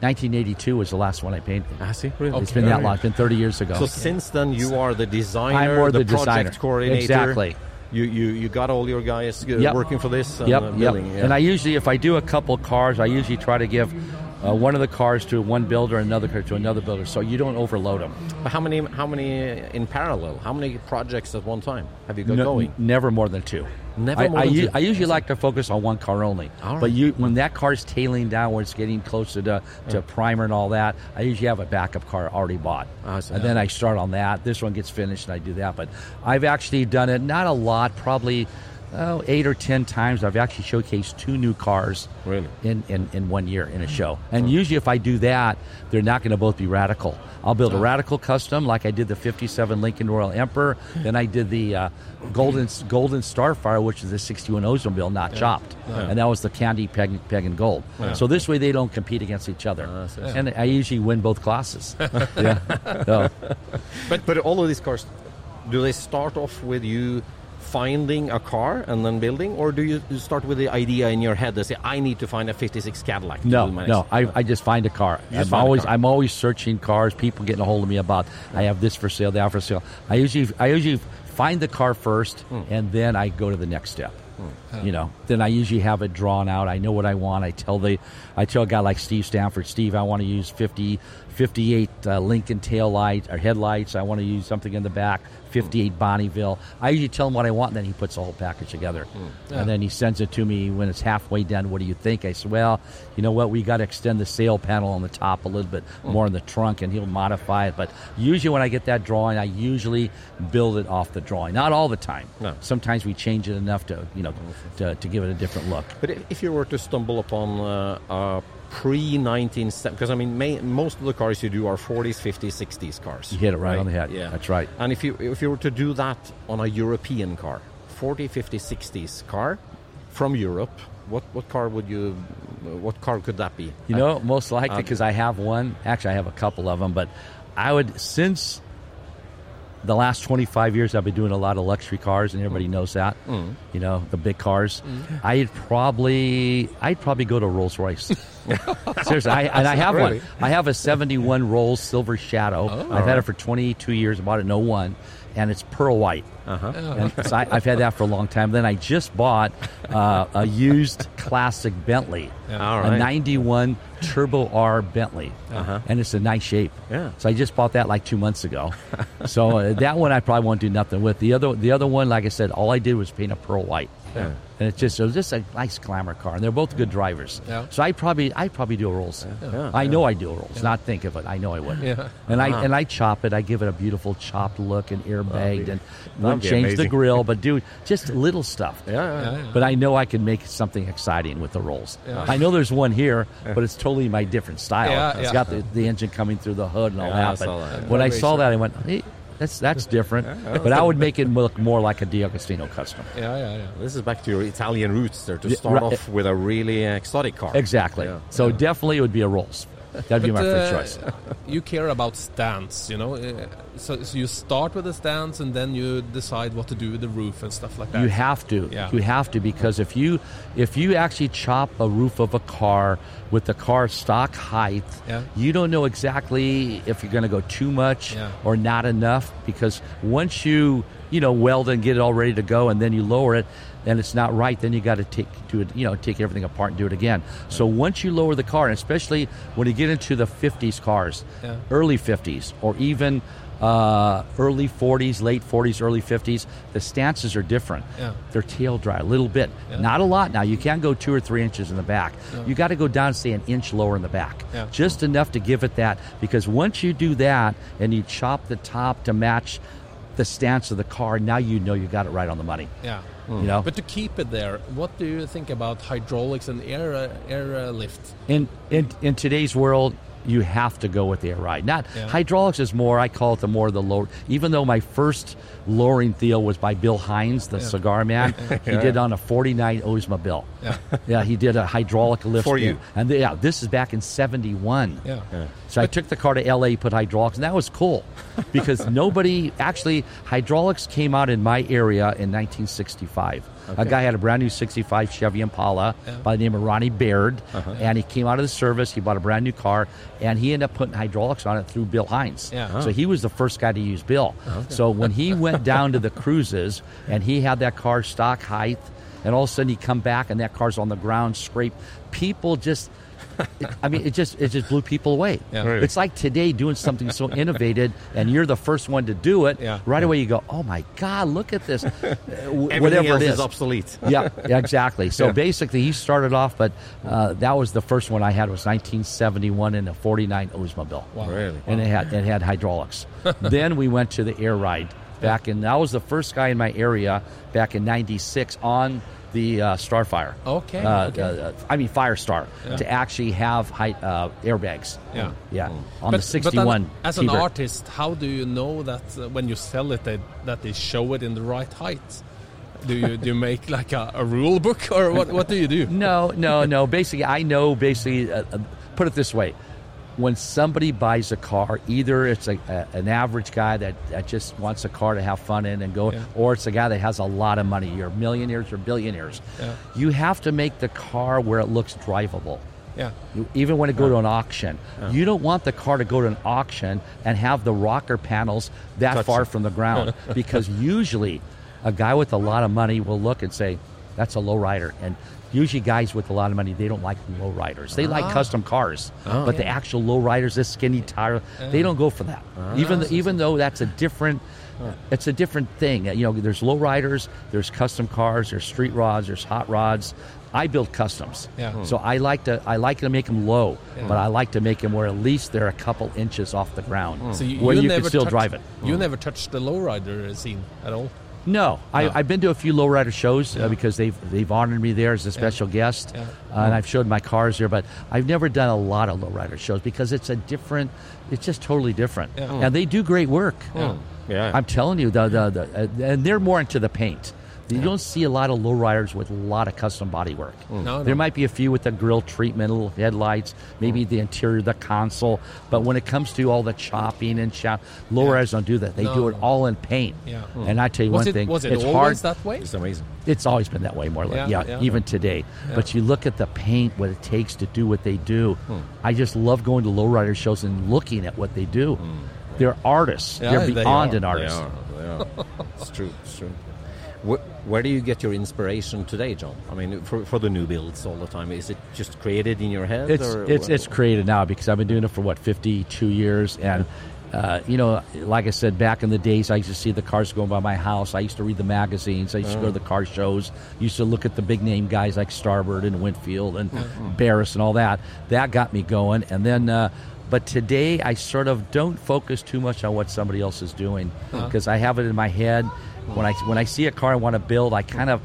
1982 was the last one I painted. I see. Really? It's been that long. It's been 30 years ago. So since then, you are the designer, more the project designer. coordinator. Exactly. You, you you got all your guys uh, Yep. working for this and yep, uh, yep. yeah. And I usually, if I do a couple cars, I usually try to give uh, one of the cars to one builder, another car to another builder, so you don't overload them. But how many how many in parallel? How many projects at one time have you got No- going? Never more than two. Never I, more I, than u- two. I usually like to focus on one car only. Right. But you, when that car's tailing down, where it's getting closer to, to primer and all that, I usually have a backup car already bought. I and then I start on that. This one gets finished, and I do that. But I've actually done it not a lot, probably oh, eight or ten times. I've actually showcased two new cars Really? in, in, in one year in a hmm. show. And usually, if I do that, they're not going to both be radical. I'll build a radical custom, like I did the '57 Lincoln Royal Emperor. Hmm. Then I did the uh, Golden Golden Starfire, which is the '61 Oldsmobile, not chopped, and that was the candy peg, peg and gold. So this way, they don't compete against each other, ah, and I usually win both classes. (laughs) yeah. So, But but all of these cars, do they start off with you finding a car and then building, or do you start with the idea in your head that say I need to find a '56 Cadillac? to No, no. I, I just find a car. You I'm always car. I'm always searching cars. People getting a hold of me about I have this for sale, that for sale. I usually I usually find the car first, Hmm. and then I go to the next step. You know, then I usually have it drawn out. I know what I want. I tell the, I tell a guy like Steve Stanford, Steve, I want to use 50, 58 uh, Lincoln tail light or headlights. I want to use something in the back, 58 Bonneville. I usually tell him what I want, and then he puts the whole package together. And then he sends it to me when it's halfway done. What do you think? I said, well, you know what? We got to extend the sail panel on the top a little bit more in the trunk, and he'll modify it. But usually when I get that drawing, I usually build it off the drawing. Not all the time. No. Sometimes we change it enough to, you know, to, to give it a different look. But if you were to stumble upon uh, pre 19 because I mean may, most of the cars you do are 40s, 50s, 60s cars. You hit it right on the head. Yeah, That's right. And if you if you were to do that on a European car, 40, 50, 60s car from Europe, what what car would you? What car could that be? You know, most likely um, because I have one. Actually, I have a couple of them, but I would since the last 25 years I've been doing a lot of luxury cars and everybody mm. knows that. Mm. You know, the big cars. Mm. I'd probably I'd probably go to Rolls-Royce. (laughs) Seriously, I, and I have Really? one. I have a 71 Rolls Silver Shadow. Oh. I've had it for 22 years. I bought it in 01, and it's pearl white. Uh-huh. And so I, I've had that for a long time. Then I just bought uh, a used (laughs) classic Bentley, All a 91 Turbo R Bentley, and it's a nice shape. Yeah. So I just bought that like two months ago. (laughs) so uh, that one I probably won't do nothing with. The other, the other one, like I said, all I did was paint a pearl white. Yeah. And it's just it was just a nice glamour car, and they're both good drivers. Yeah. So I probably I probably do a Rolls. I know I do a Rolls. Not think of it. I know I would. Yeah. And I uh-huh. and I chop it. I give it a beautiful chopped look and airbagged, and wouldn't be change the grill, but do just little stuff. Yeah, yeah. Yeah, yeah. But I know I can make something exciting with the Rolls. I know there's one here, (laughs) but it's totally my different style. Yeah, It's yeah. got the, the engine coming through the hood and all Yeah, that. But saw that. when I saw sure. that, I went, hey, that's that's (laughs) different. But I would make it look more like a D'Agostino custom. Yeah, yeah, yeah. This is back to your Italian roots there to Yeah, start right. off with a really exotic car. Exactly. Yeah. So definitely it would be a Rolls. That'd be my first uh, choice. (laughs) you care about stance, you know. Uh, so, so you start with the stance, and then you decide what to do with the roof and stuff like that. You have to. Yeah. You have to because if you if you actually chop a roof of a car with the car stock height, Yeah. you don't know exactly if you're going to go too much Yeah. or not enough because once you you know weld and get it all ready to go and then you lower it and it's not right then you got to take it you know take everything apart and do it again so once you lower the car and especially when you get into the 50s cars Yeah. early 50s or even uh, early 40s, late 40s, early 50s, the stances are different. Yeah. They're tail dry a little bit, Yeah. not a lot. Now you can't go two or three inches in the back. You got to go down, say, an inch lower in the back, just enough to give it that. Because once you do that and you chop the top to match the stance of the car, now you know you got it right on the money. Yeah. You know, But to keep it there, what do you think about hydraulics and air uh, air uh, lift? in in in today's world you have to go with the air ride not Yeah. hydraulics is more i call it the more the lower even though my first lowering deal was by bill hines the cigar man (laughs) he did on a 49 oldsmobile Yeah. (laughs) yeah he did a hydraulic lift For deal. you. and yeah this is back in 71 Yeah. so I took the car to LA, put hydraulics, and that was cool (laughs) because nobody actually hydraulics came out in my area in 1965. A guy had a brand new 65 Chevy Impala by the name of Ronnie Baird, uh-huh. and he came out of the service. He bought a brand new car, and he ended up putting hydraulics on it through Bill Hines. Yeah. So he was the first guy to use Bill. Oh, so when he went down to the cruises and he had that car stock height, and all of a sudden he come back and that car's on the ground scraped, people just. I mean, it just it just blew people away. Yeah. Really? It's like today doing something so innovative, and you're the first one to do it. Yeah. Right away, you go, "Oh my God, look at this!" (laughs) Everything Whatever else it is is. obsolete. (laughs) yeah, yeah, exactly. So Yeah. basically, he started off, but uh, that was the first one I had was 1971 in a 49 Oldsmobile. Wow. Really? And it had it had hydraulics. (laughs) then we went to the air ride back in. I was the first guy in my area back in '96 on the uh, Starfire. Okay, Uh, okay. uh, I mean Firestar to actually have high, uh, airbags. Yeah. Yeah. Mm. On but, the 61. But then, as an artist, how do you know that uh, when you sell it, they, that they show it in the right height? Do you do you make (laughs) like a, a rule book, or what? What do you do? (laughs) No, no, no. Basically, I know. Basically, uh, put it this way: when somebody buys a car, either it's a, a, an average guy that, that just wants a car to have fun in and go, Yeah. or it's a guy that has a lot of money. You're millionaires or billionaires. Yeah. You have to make the car where it looks drivable. Yeah. You, even when it go to an auction, you don't want the car to go to an auction and have the rocker panels that Touch far it. from the ground (laughs) because usually a guy with a lot of money will look and say that's a low rider and usually guys with a lot of money they don't like low riders they like ah. custom cars oh. but the actual low riders this skinny tire they don't go for that. Ah. Even th- even though that's a different it's a different thing. You know there's low riders there's custom cars there's street rods there's hot rods. I build customs, Yeah. Hmm. so I like to I like to make them low, but I like to make them where at least they're a couple inches off the ground, hmm. So you, where you can still touch- drive it. You hmm. never touched the lowrider scene at all. No, I, No. I've been to a few lowrider shows uh, because they've they've honored me there as a special guest, Yeah. uh, and I've showed my cars there. But I've never done a lot of lowrider shows because it's a different, it's just totally different, Yeah. and they do great work. Yeah. I'm telling you, the, the, the uh, and they're more into the paint. You don't see a lot of lowriders with a lot of custom body work. Mm. No, There might be a few with the grill treatment, little headlights, maybe mm. the interior, the console. But when it comes to all the chopping and chop, lowriders don't do that. They No, do it no. all in paint. Yeah. Mm. And I tell you was one it thing, was it it's always hard. that way? It's amazing. It's always been that way, more like Yeah, yeah, yeah. even today. But you look at the paint, what it takes to do what they do. Hmm. I just love going to lowrider shows and looking at what they do. Hmm. They're artists. Yeah, They're they beyond are. an They artist. are. They are. (laughs) it's true. It's true. Where, where do you get your inspiration today, John? I mean, for, for the new builds all the time, is it just created in your head? It's or it's it's created now because I've been doing it for what 52 years and. Uh, you know, like I said, back in the days, I used to see the cars going by my house. I used to read the magazines. I used to go to the car shows. Used to look at the big name guys like Starbird and Winfield and Barris and all that. That got me going. And then, uh, but today, I sort of don't focus too much on what somebody else is doing because I have it in my head. When I when I see a car I want to build, I kind of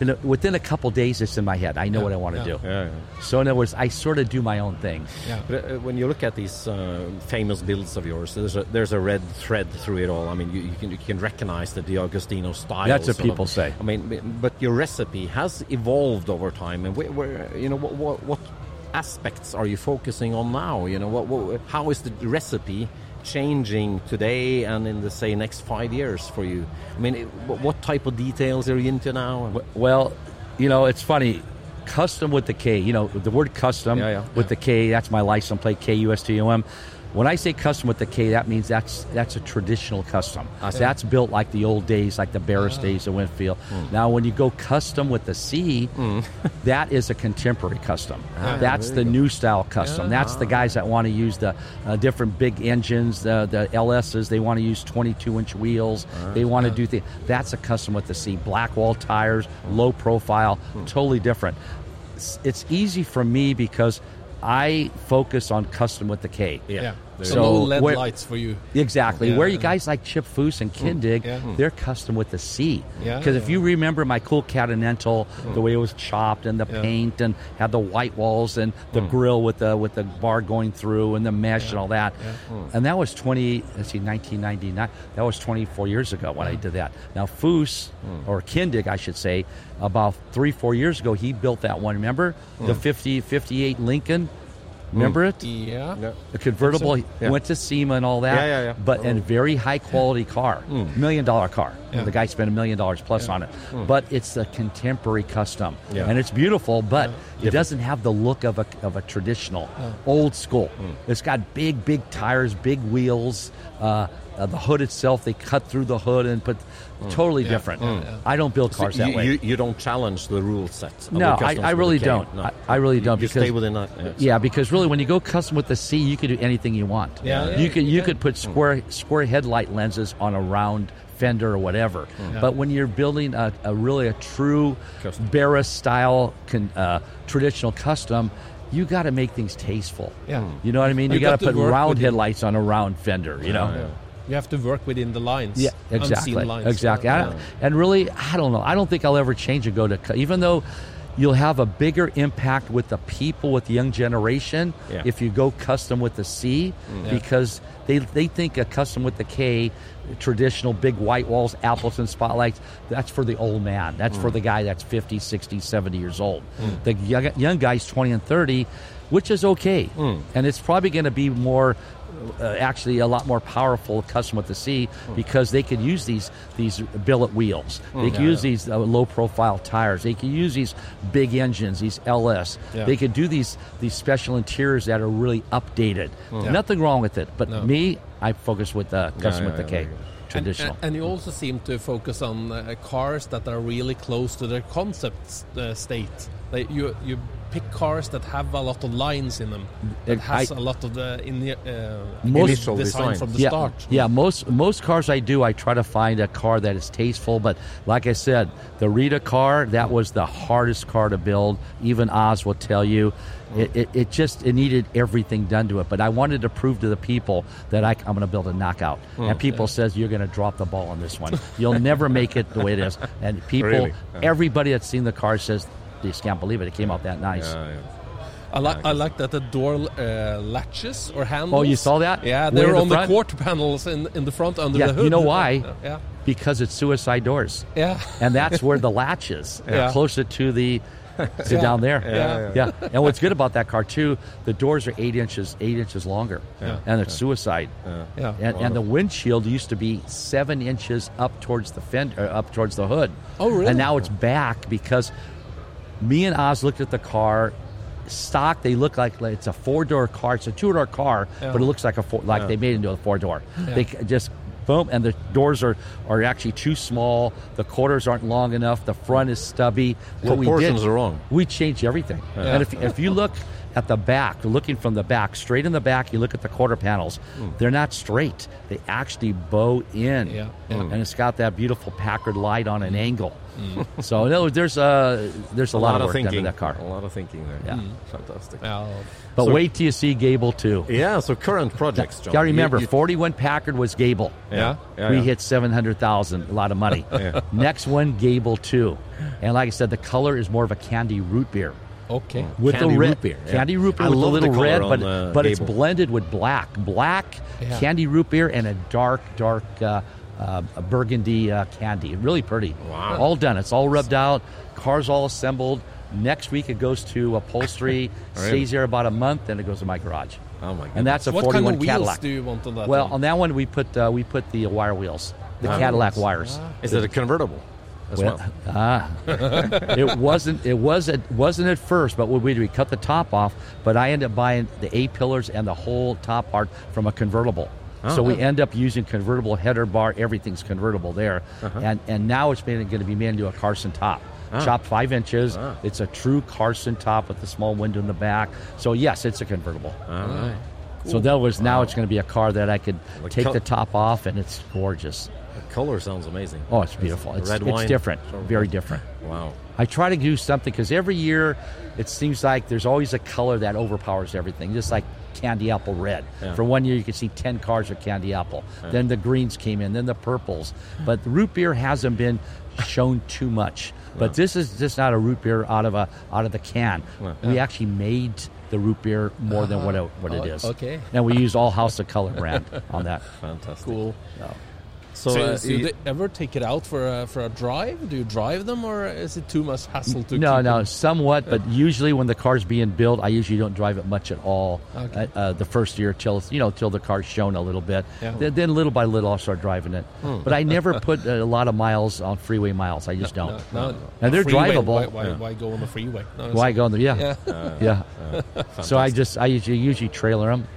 in a, within a couple days, it's in my head. I know what I want to yeah. do. Yeah, yeah. So in other words, I sort of do my own thing. Yeah. But uh, when you look at these uh, famous builds of yours, there's a there's a red thread through it all. I mean, you, you can you can recognize the D'Agostino style. That's what sort of. people say. I mean, but your recipe has evolved over time, and where, where you know what, what what aspects are you focusing on now? You know, what, what how is the recipe changing today and in the say next five years for you? I mean, it, what, type of details are you into now? Well, you know, it's funny. Custom with the K, you know, the word custom Yeah, yeah. with the K, that's my license plate, K U S T O M. When I say custom with the K, that means that's that's a traditional custom. That's built like the old days, like the Barris days of Winfield. Now, when you go custom with the C, (laughs) that is a contemporary custom. that's the new style custom. That's the guys that want to use the uh, different big engines, the, the LSs. They want to use 22 inch wheels. They want to do things. That's a custom with the C. Black wall tires, low profile, totally different. It's, it's easy for me because I focus on custom with the K. Yeah. So, no. LED Where- lights for you. Exactly. Yeah. Where you guys like Chip Foose and Kindig, mm. Yeah. Mm. they're custom with the C. Yeah, Because if you remember my cool Continental, the mm. way it was chopped and the Yeah. paint and had the white walls and the grill with the with the bar going through and the mesh and all that, and that was twenty. Let's see, nineteen ninety nine. That was twenty four years ago when I did that. Now Foose or Kindig, I should say, about three four years ago, he built that one. Remember the 50, 58 Lincoln. Remember mm. it? Yeah. Yeah. The convertible Yeah. went to SEMA and all that. Yeah, yeah, yeah. But a very high quality car, mm. million dollar car. Yeah. The guy spent a million dollars plus on it. Mm. But it's a contemporary custom, Yeah. and it's beautiful. But it doesn't have the look of a of a traditional, old school. It's got big, big tires, big wheels. Uh, uh, the hood itself, they cut through the hood and put totally different. I don't build cars So that you, way. you, you don't challenge the rule set. No, I- I really don't. No. I- I really don't You, you stay within that. Yeah. Yeah, because really, when you go custom with the C, you can do anything you want. Yeah, yeah, you could you yeah. could put square square headlight lenses on a round fender or whatever. But when you're building a, a really a true Custom. Barris style con, uh, traditional custom, you got to make things tasteful. Yeah. You know what I mean? You, You got got to to put round headlights on a round fender. You know. yeah. You have to work within the lines. Yeah, exactly, lines. exactly. I- and really, I don't know. I don't think I'll ever change and go to even though you'll have a bigger impact with the people with the young generation Yeah. if you go custom with the C mm. Yeah. because they they think a custom with the K traditional big white walls appleton spotlights that's for the old man that's for mm. the guy that's 50 60 70 years old mm. the young, young guys 20 and 30 which is okay and it's probably going to be more uh, actually a lot more powerful custom with the C because they could use these these billet wheels. They could use these uh, low profile tires. They could use these big engines, these LS. Yeah. They could do these these special interiors that are really updated. Nothing wrong with it, but No. me, I focus with the custom yeah, with the yeah, K. And, traditional. and, and you also seem to focus on uh, cars that are really close to their concept uh, state. Like you, you pick cars that have a lot of lines in them. That I- has a lot of the in the, uh, Most- Initial design design. from the yeah, start. Yeah, most most cars I do, I try to find a car that is tasteful. But like I said, the Rita car that was the hardest car to build. Even Oz will tell you, it, it, it just it needed everything done to it. But I wanted to prove to the people that I, am going to build a knockout. and people says you're going to drop the ball on this one. You'll never make it the way it is. And people, Really? everybody that's seen the car says. They just can't believe it. It came out that nice. Yeah, yeah. I like I like that the door uh, latches or handles. Oh, you saw that? Yeah, they're the on the quarter panels in in the front under Yeah, the hood. you know why? Yeah. Because it's suicide doors. Yeah. And that's where the (laughs) latch is, Yeah. closer to the to down there. Yeah. yeah. And what's good about that car too, the doors are eight inches eight inches longer, yeah. and it's suicide. Yeah. And, and the windshield used to be seven inches up towards the fender, uh, up towards the hood. Oh, really? And now it's back because me and Oz looked at the car. Stock, they look like like it's a four door car. It's a two door car, but it looks like a four, like they made it into a four door. They just boom, and the doors are are actually too small. The quarters aren't long enough. The front is stubby. What we Proportions did, are wrong. We changed everything. And if if you look at the back, looking from the back, straight in the back, you look at the quarter panels. Hmm. They're not straight. They actually bow in, Yeah, yeah. and it's got that beautiful Packard light on an mm-hmm. angle. So in other words, there's a there's a, A lot, lot of of work done to thinking. that car. A lot of thinking there. Yeah. Fantastic. Yeah. But So- wait till you see Gable too. Yeah, so current projects, John. Got to You- remember, you- 41 Packard was Gable. yeah, yeah, we yeah. hit 700,000, a lot of money. (laughs) Next one, Gable 2. And like I said, the color is more of a candy root beer. Okay. With Candy the red root beer, yeah. Candy root beer I with a love the little color red, on, but uh, but it's blended with black. Black Yeah. candy root beer and a dark, dark uh, uh, burgundy uh, candy. Really pretty. Wow. All done. It's all rubbed out. Car's all assembled. Next week it goes to upholstery. (laughs) Really? Stays there about a month, then it goes to my garage. Oh, my goodness. And that's a What 41 kind of wheels Cadillac. do you want on that? Well, one? on that one we put uh, we put the wire wheels, the Ah. Cadillac wires. Is it a convertible as well? Well, (laughs) ah, it wasn't. It was. It wasn't at first. But what we did, we cut the top off. But I ended up buying the A pillars and the whole top part from a convertible. Oh. so we end up using convertible header bar. Everything's convertible there, Uh-huh. and and now it's going to be made into a Carson top. Ah. Chopped five inches. It's a true Carson top with a small window in the back. So yes, it's a convertible. All right. So that was now it's going to be a car that I could take col- the top off, and it's gorgeous. The color sounds amazing. Oh, it's beautiful. It's, red it's different, very different. Wow. I try to do something because every year it seems like there's always a color that overpowers everything, just like candy apple red. Yeah. For one year, you could see 10 cars of candy apple. Then the greens came in, then the purples. But the root beer hasn't been shown too much. But this is just not a root beer out of a out of the can. We actually made the root beer more than what uh-huh. it, what it Oh, is. okay. And we use all House of Kolor brand on that. (laughs) Fantastic. cool. So, So, uh, so you- you ever take it out for a, for a drive? Do you drive them, or is it too much hassle to? No, keep no, them? somewhat, but usually when the car's being built, I usually don't drive it much at all. Okay. Uh, uh, the first year till you know till the car's shown a little bit. Yeah. Then, then little by little, I'll start driving it. Hmm. But I never (laughs) put a lot of miles on freeway miles. I just don't. No, no. And they're Freeway, drivable. Why, why, why go on the freeway? No, Why go on the yeah, Yeah. yeah. so I just I usually usually trailer them,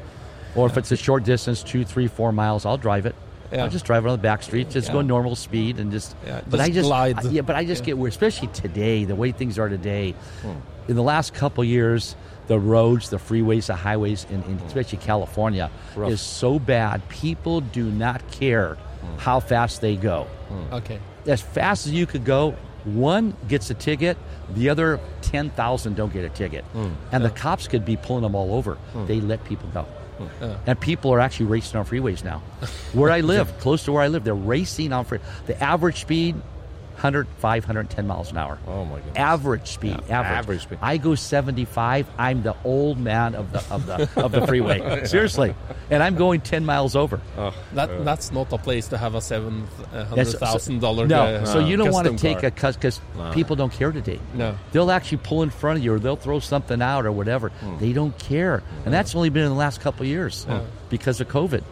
or if it's a short distance, two, three, four miles, I'll drive it. Yeah. I'll just drive it on the back streets, just go normal speed and just. Yeah, but I just just glide. I- yeah, but I just get weird, especially today, the way things are today. Hmm. In the last couple years, the roads, the freeways, the highways, in, in hmm. especially California, Rough. is so bad. People do not care hmm. how fast they go Okay. as fast as you could go, one gets a ticket, the other 10,000 don't get a ticket. And the cops could be pulling them all over. They let people go. And people are actually racing on freeways now. Where I (laughs) live, close to where I live, they're racing on free. The average speed, 100, 510 miles an hour. Oh, my god! Average speed, average. average speed. I go 75. I'm the old man of the of the of the freeway. (laughs) Seriously, and I'm going 10 miles over. That that's not a place to have a seven hundred That's- thousand dollar. No, uh, so you don't want to take car. a cut because people don't care today. No. they'll actually pull in front of you, or they'll throw something out, or whatever. Hmm. They don't care, and that's only been in the last couple of years because of COVID.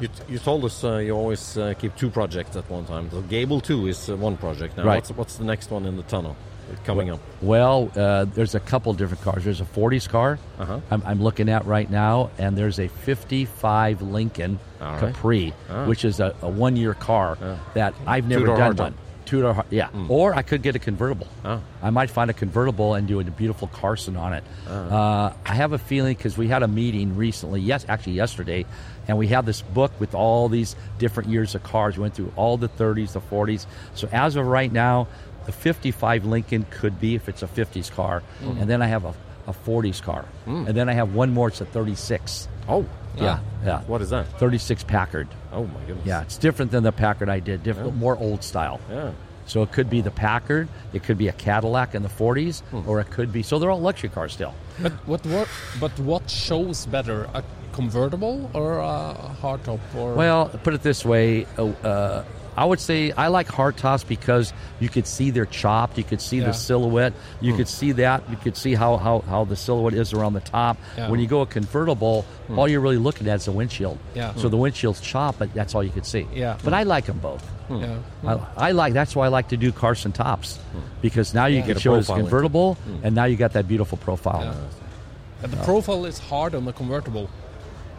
You, you told us uh, you always uh, keep two projects at one time. The Gable 2 is uh, one project now. Right. What's, what's the next one in the tunnel coming up? Well, uh, there's a couple different cars. There's a 40s car Uh-huh. I'm, I'm looking at right now, and there's a 55 Lincoln right. Capri, Ah. which is a, a one-year car that I've never done one. Two-door, har- yeah. Or I could get a convertible. Oh. I might find a convertible and do a beautiful Carson on it. Uh, I have a feeling because we had a meeting recently, yes, actually yesterday, and we have this book with all these different years of cars. We went through all the 30s, the 40s. So as of right now, the 55 Lincoln could be if it's a 50s car, hmm. and then I have a, a 40s car, hmm. and then I have one more. It's a 36. Oh, Yeah, yeah. What is that? 36 Packard. Oh, my goodness. Yeah, it's different than the Packard I did. Different, more old style. Yeah. So it could be the Packard, it could be a Cadillac in the 40s, hmm. or it could be. So they're all luxury cars still. But what what but what shows better, a convertible or a hardtop? Or Well, put it this way, uh, uh, I would say I like hardtops because you could see they're chopped. You could see Yeah. the silhouette. You hmm. could see that. You could see how, how, how the silhouette is around the top. Yeah. When you go a convertible, hmm. all you're really looking at is the windshield. Yeah. So the hmm. windshield's chopped, but that's all you could see. Yeah. But I like them both. Yeah. I, I like that's why I like to do Carson tops because now you Get can a show it's profile in convertible, and now you got that beautiful profile. Yeah. And the profile is hard on the convertible.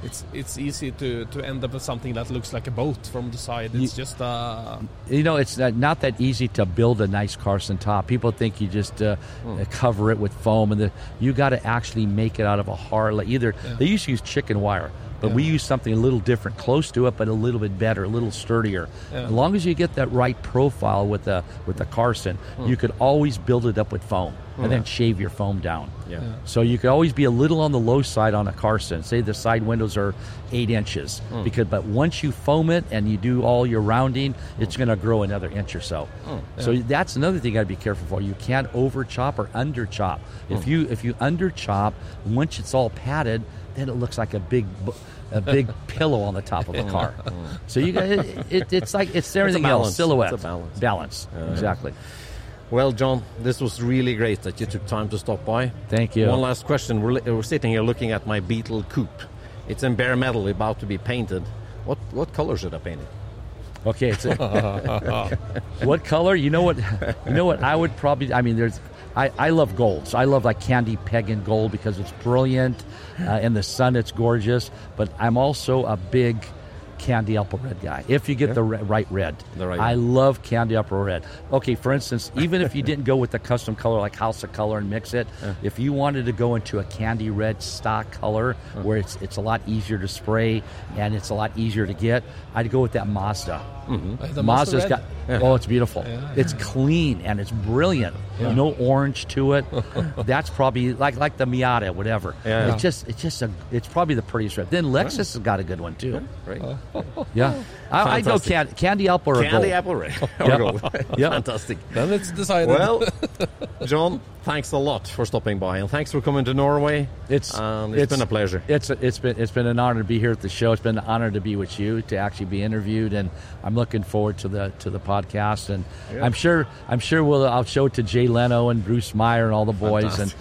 It's it's easy to, to end up with something that looks like a boat from the side. It's just uh, You know, it's not, not that easy to build a nice Carson top. People think you just uh, uh, cover it with foam, and the, you got to actually make it out of a hard. Either they used to use chicken wire, but we use something a little different, close to it, but a little bit better, a little sturdier. Yeah. As long as you get that right profile with the with the Carson, hmm. you could always build it up with foam, and then hmm. shave your foam down. Yeah. So you could always be a little on the low side on a Carson. Say the side windows are eight inches, hmm. because but once you foam it and you do all your rounding, it's going to grow another inch or so. So that's another thing you got to be careful for. You can't over chop or under chop. If you if you under chop, once it's all padded, then it looks like a big. A big pillow on the top of the car, so you got it, it, It's like it's everything else. balance. Silhouette, It's a balance. balance, exactly. Well, John, this was really great that you took time to stop by. Thank you. One last question. We're, we're sitting here looking at my Beetle coupe. It's in bare metal, about to be painted. What what color should I paint it? Okay, it's a, (laughs) what color? You know what? You know what? I would probably. I mean, there's. I, I love gold. So I love like candy pagan gold because it's brilliant. Uh, in the sun, it's gorgeous. But I'm also a big candy apple red guy. If you get the re- right red, The right I red. love candy apple red. Okay, for instance, even if you didn't go with the custom color like House of Kolor and mix it, if you wanted to go into a candy red stock color where it's it's a lot easier to spray and it's a lot easier to get, I'd go with that Mazda. uh, the Mazda's Mazda got oh, it's beautiful. It's clean and it's brilliant. No orange to it. (laughs) That's probably like like the Miata, whatever. Yeah. It's just it's just a it's probably the prettiest red. Then Lexus has got a good one too. Right. (laughs) Yeah, I, I'd go Fantastic. can, candy apple or Candy gold. apple red. Yep. (laughs) Gold. Yep. (laughs) Fantastic. Then it's decided. Well, John, thanks a lot for stopping by, and thanks for coming to Norway. It's Um, it's been a pleasure. It's it's been it's been an honor to be here at the show. It's been an honor to be with you to actually be interviewed, and I'm looking forward to the to the podcast. And I'm sure I'm sure we'll I'll show it to Jay Leno and Bruce Meyer and all the boys, and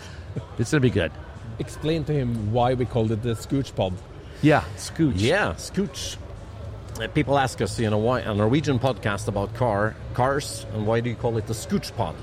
it's gonna be good. Explain to him why we called it the Scooch Pod. Yeah, Scooch. Yeah, Scooch. Uh, People ask us, you know, why a Norwegian podcast about car cars, and why do you call it the Scooch Pod?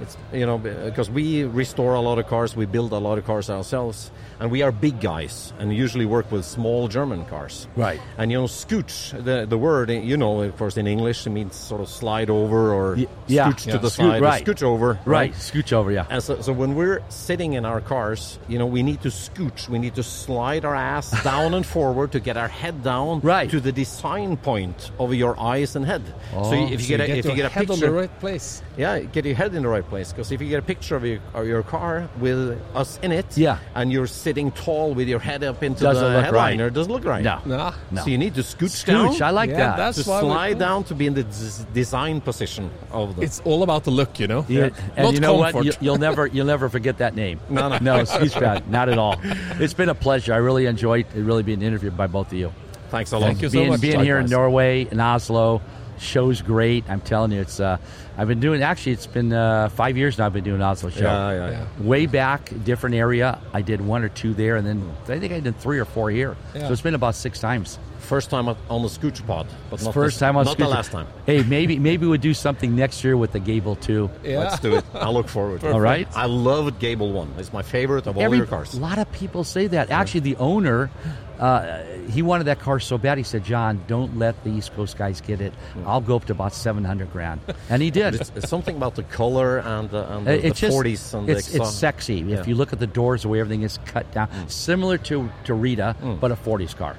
It's you know because we restore a lot of cars, we build a lot of cars ourselves, and we are big guys and usually work with small German cars. Right. And you know, scooch the the word you know of course in English it means sort of slide over or Y- yeah. scooch to the Scoot- side, right. scooch over, Right, scooch over, yeah. and so, so when we're sitting in our cars, you know, we need to scooch. We need to slide our ass (laughs) down and forward to get our head down Right. to the design point of your eyes and head. so Oh, if you So get a, if you get a head picture, on the right place. yeah, get your head in the right place. Because if you get a picture of your, of your car with us in it, Yeah. and you're sitting tall with your head up into Doesn't the headliner, right. it doesn't look right. No. Nah. No. So you need to scooch, down. I like Yeah, that. that's to why we- slide down to be in the des- design position of the. It's all about the look, you know. Yeah, and Not you know comfort. what? You, you'll never you'll never forget that name. No, no. no, Scoochpod, not at all. It's been a pleasure. I really enjoyed it really being interviewed by both of you. Thanks a lot. Thank you so being, much. being here in Norway in Oslo, show's great. I'm telling you, it's. Uh, I've been doing actually. It's been uh, five years now. I've been doing Oslo show. Yeah, yeah, yeah. Way back, different area. I did one or two there, and then I think I did three or four here. Yeah. So it's been about six times. First time on the Scooch Pod, but not First the, time on not the last time. Hey, maybe maybe we'll do something next year with the Gable too. Yeah. Let's do it. I look forward. to it. All right. I loved Gable One. It's my favorite of all Every- your cars. A lot of people say that. Actually, the owner, uh, he wanted that car so bad. He said, "John, don't let the East Coast guys get it. Hmm. I'll go up to about seven hundred grand," and he did. It's, it's something about the color and the, and the, it's the just 40s and it's, the it's sexy. Yeah. If you look at the doors, the way everything is cut down, hmm. similar to to Rita, hmm. but a '40s car.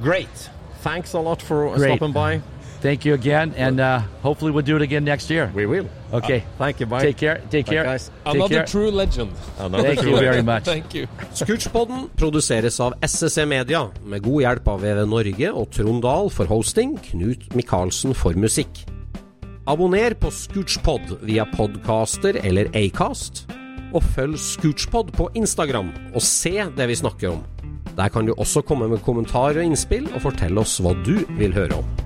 Great. Thanks a lot for Great. stopping by. Thank you again, and uh, hopefully we'll do it again next year. We will. Okay. Uh, thank you. Bye. Take care. Take Bye, care. guys. Take Another care. true legend. Another Thank true you very much. Thank you. Scootspodden produseres av SSC Media, med god hjelp av VV Norge og Trond Dahl for hosting, Knut Micaelsen for musikk. Abonner på Scootchpod via podcaster eller Acast, og følg Scootchpod på Instagram og se det vi snakker om. Der kan du også komme med kommentarer og innspill, og fortelle oss hva du vil høre om.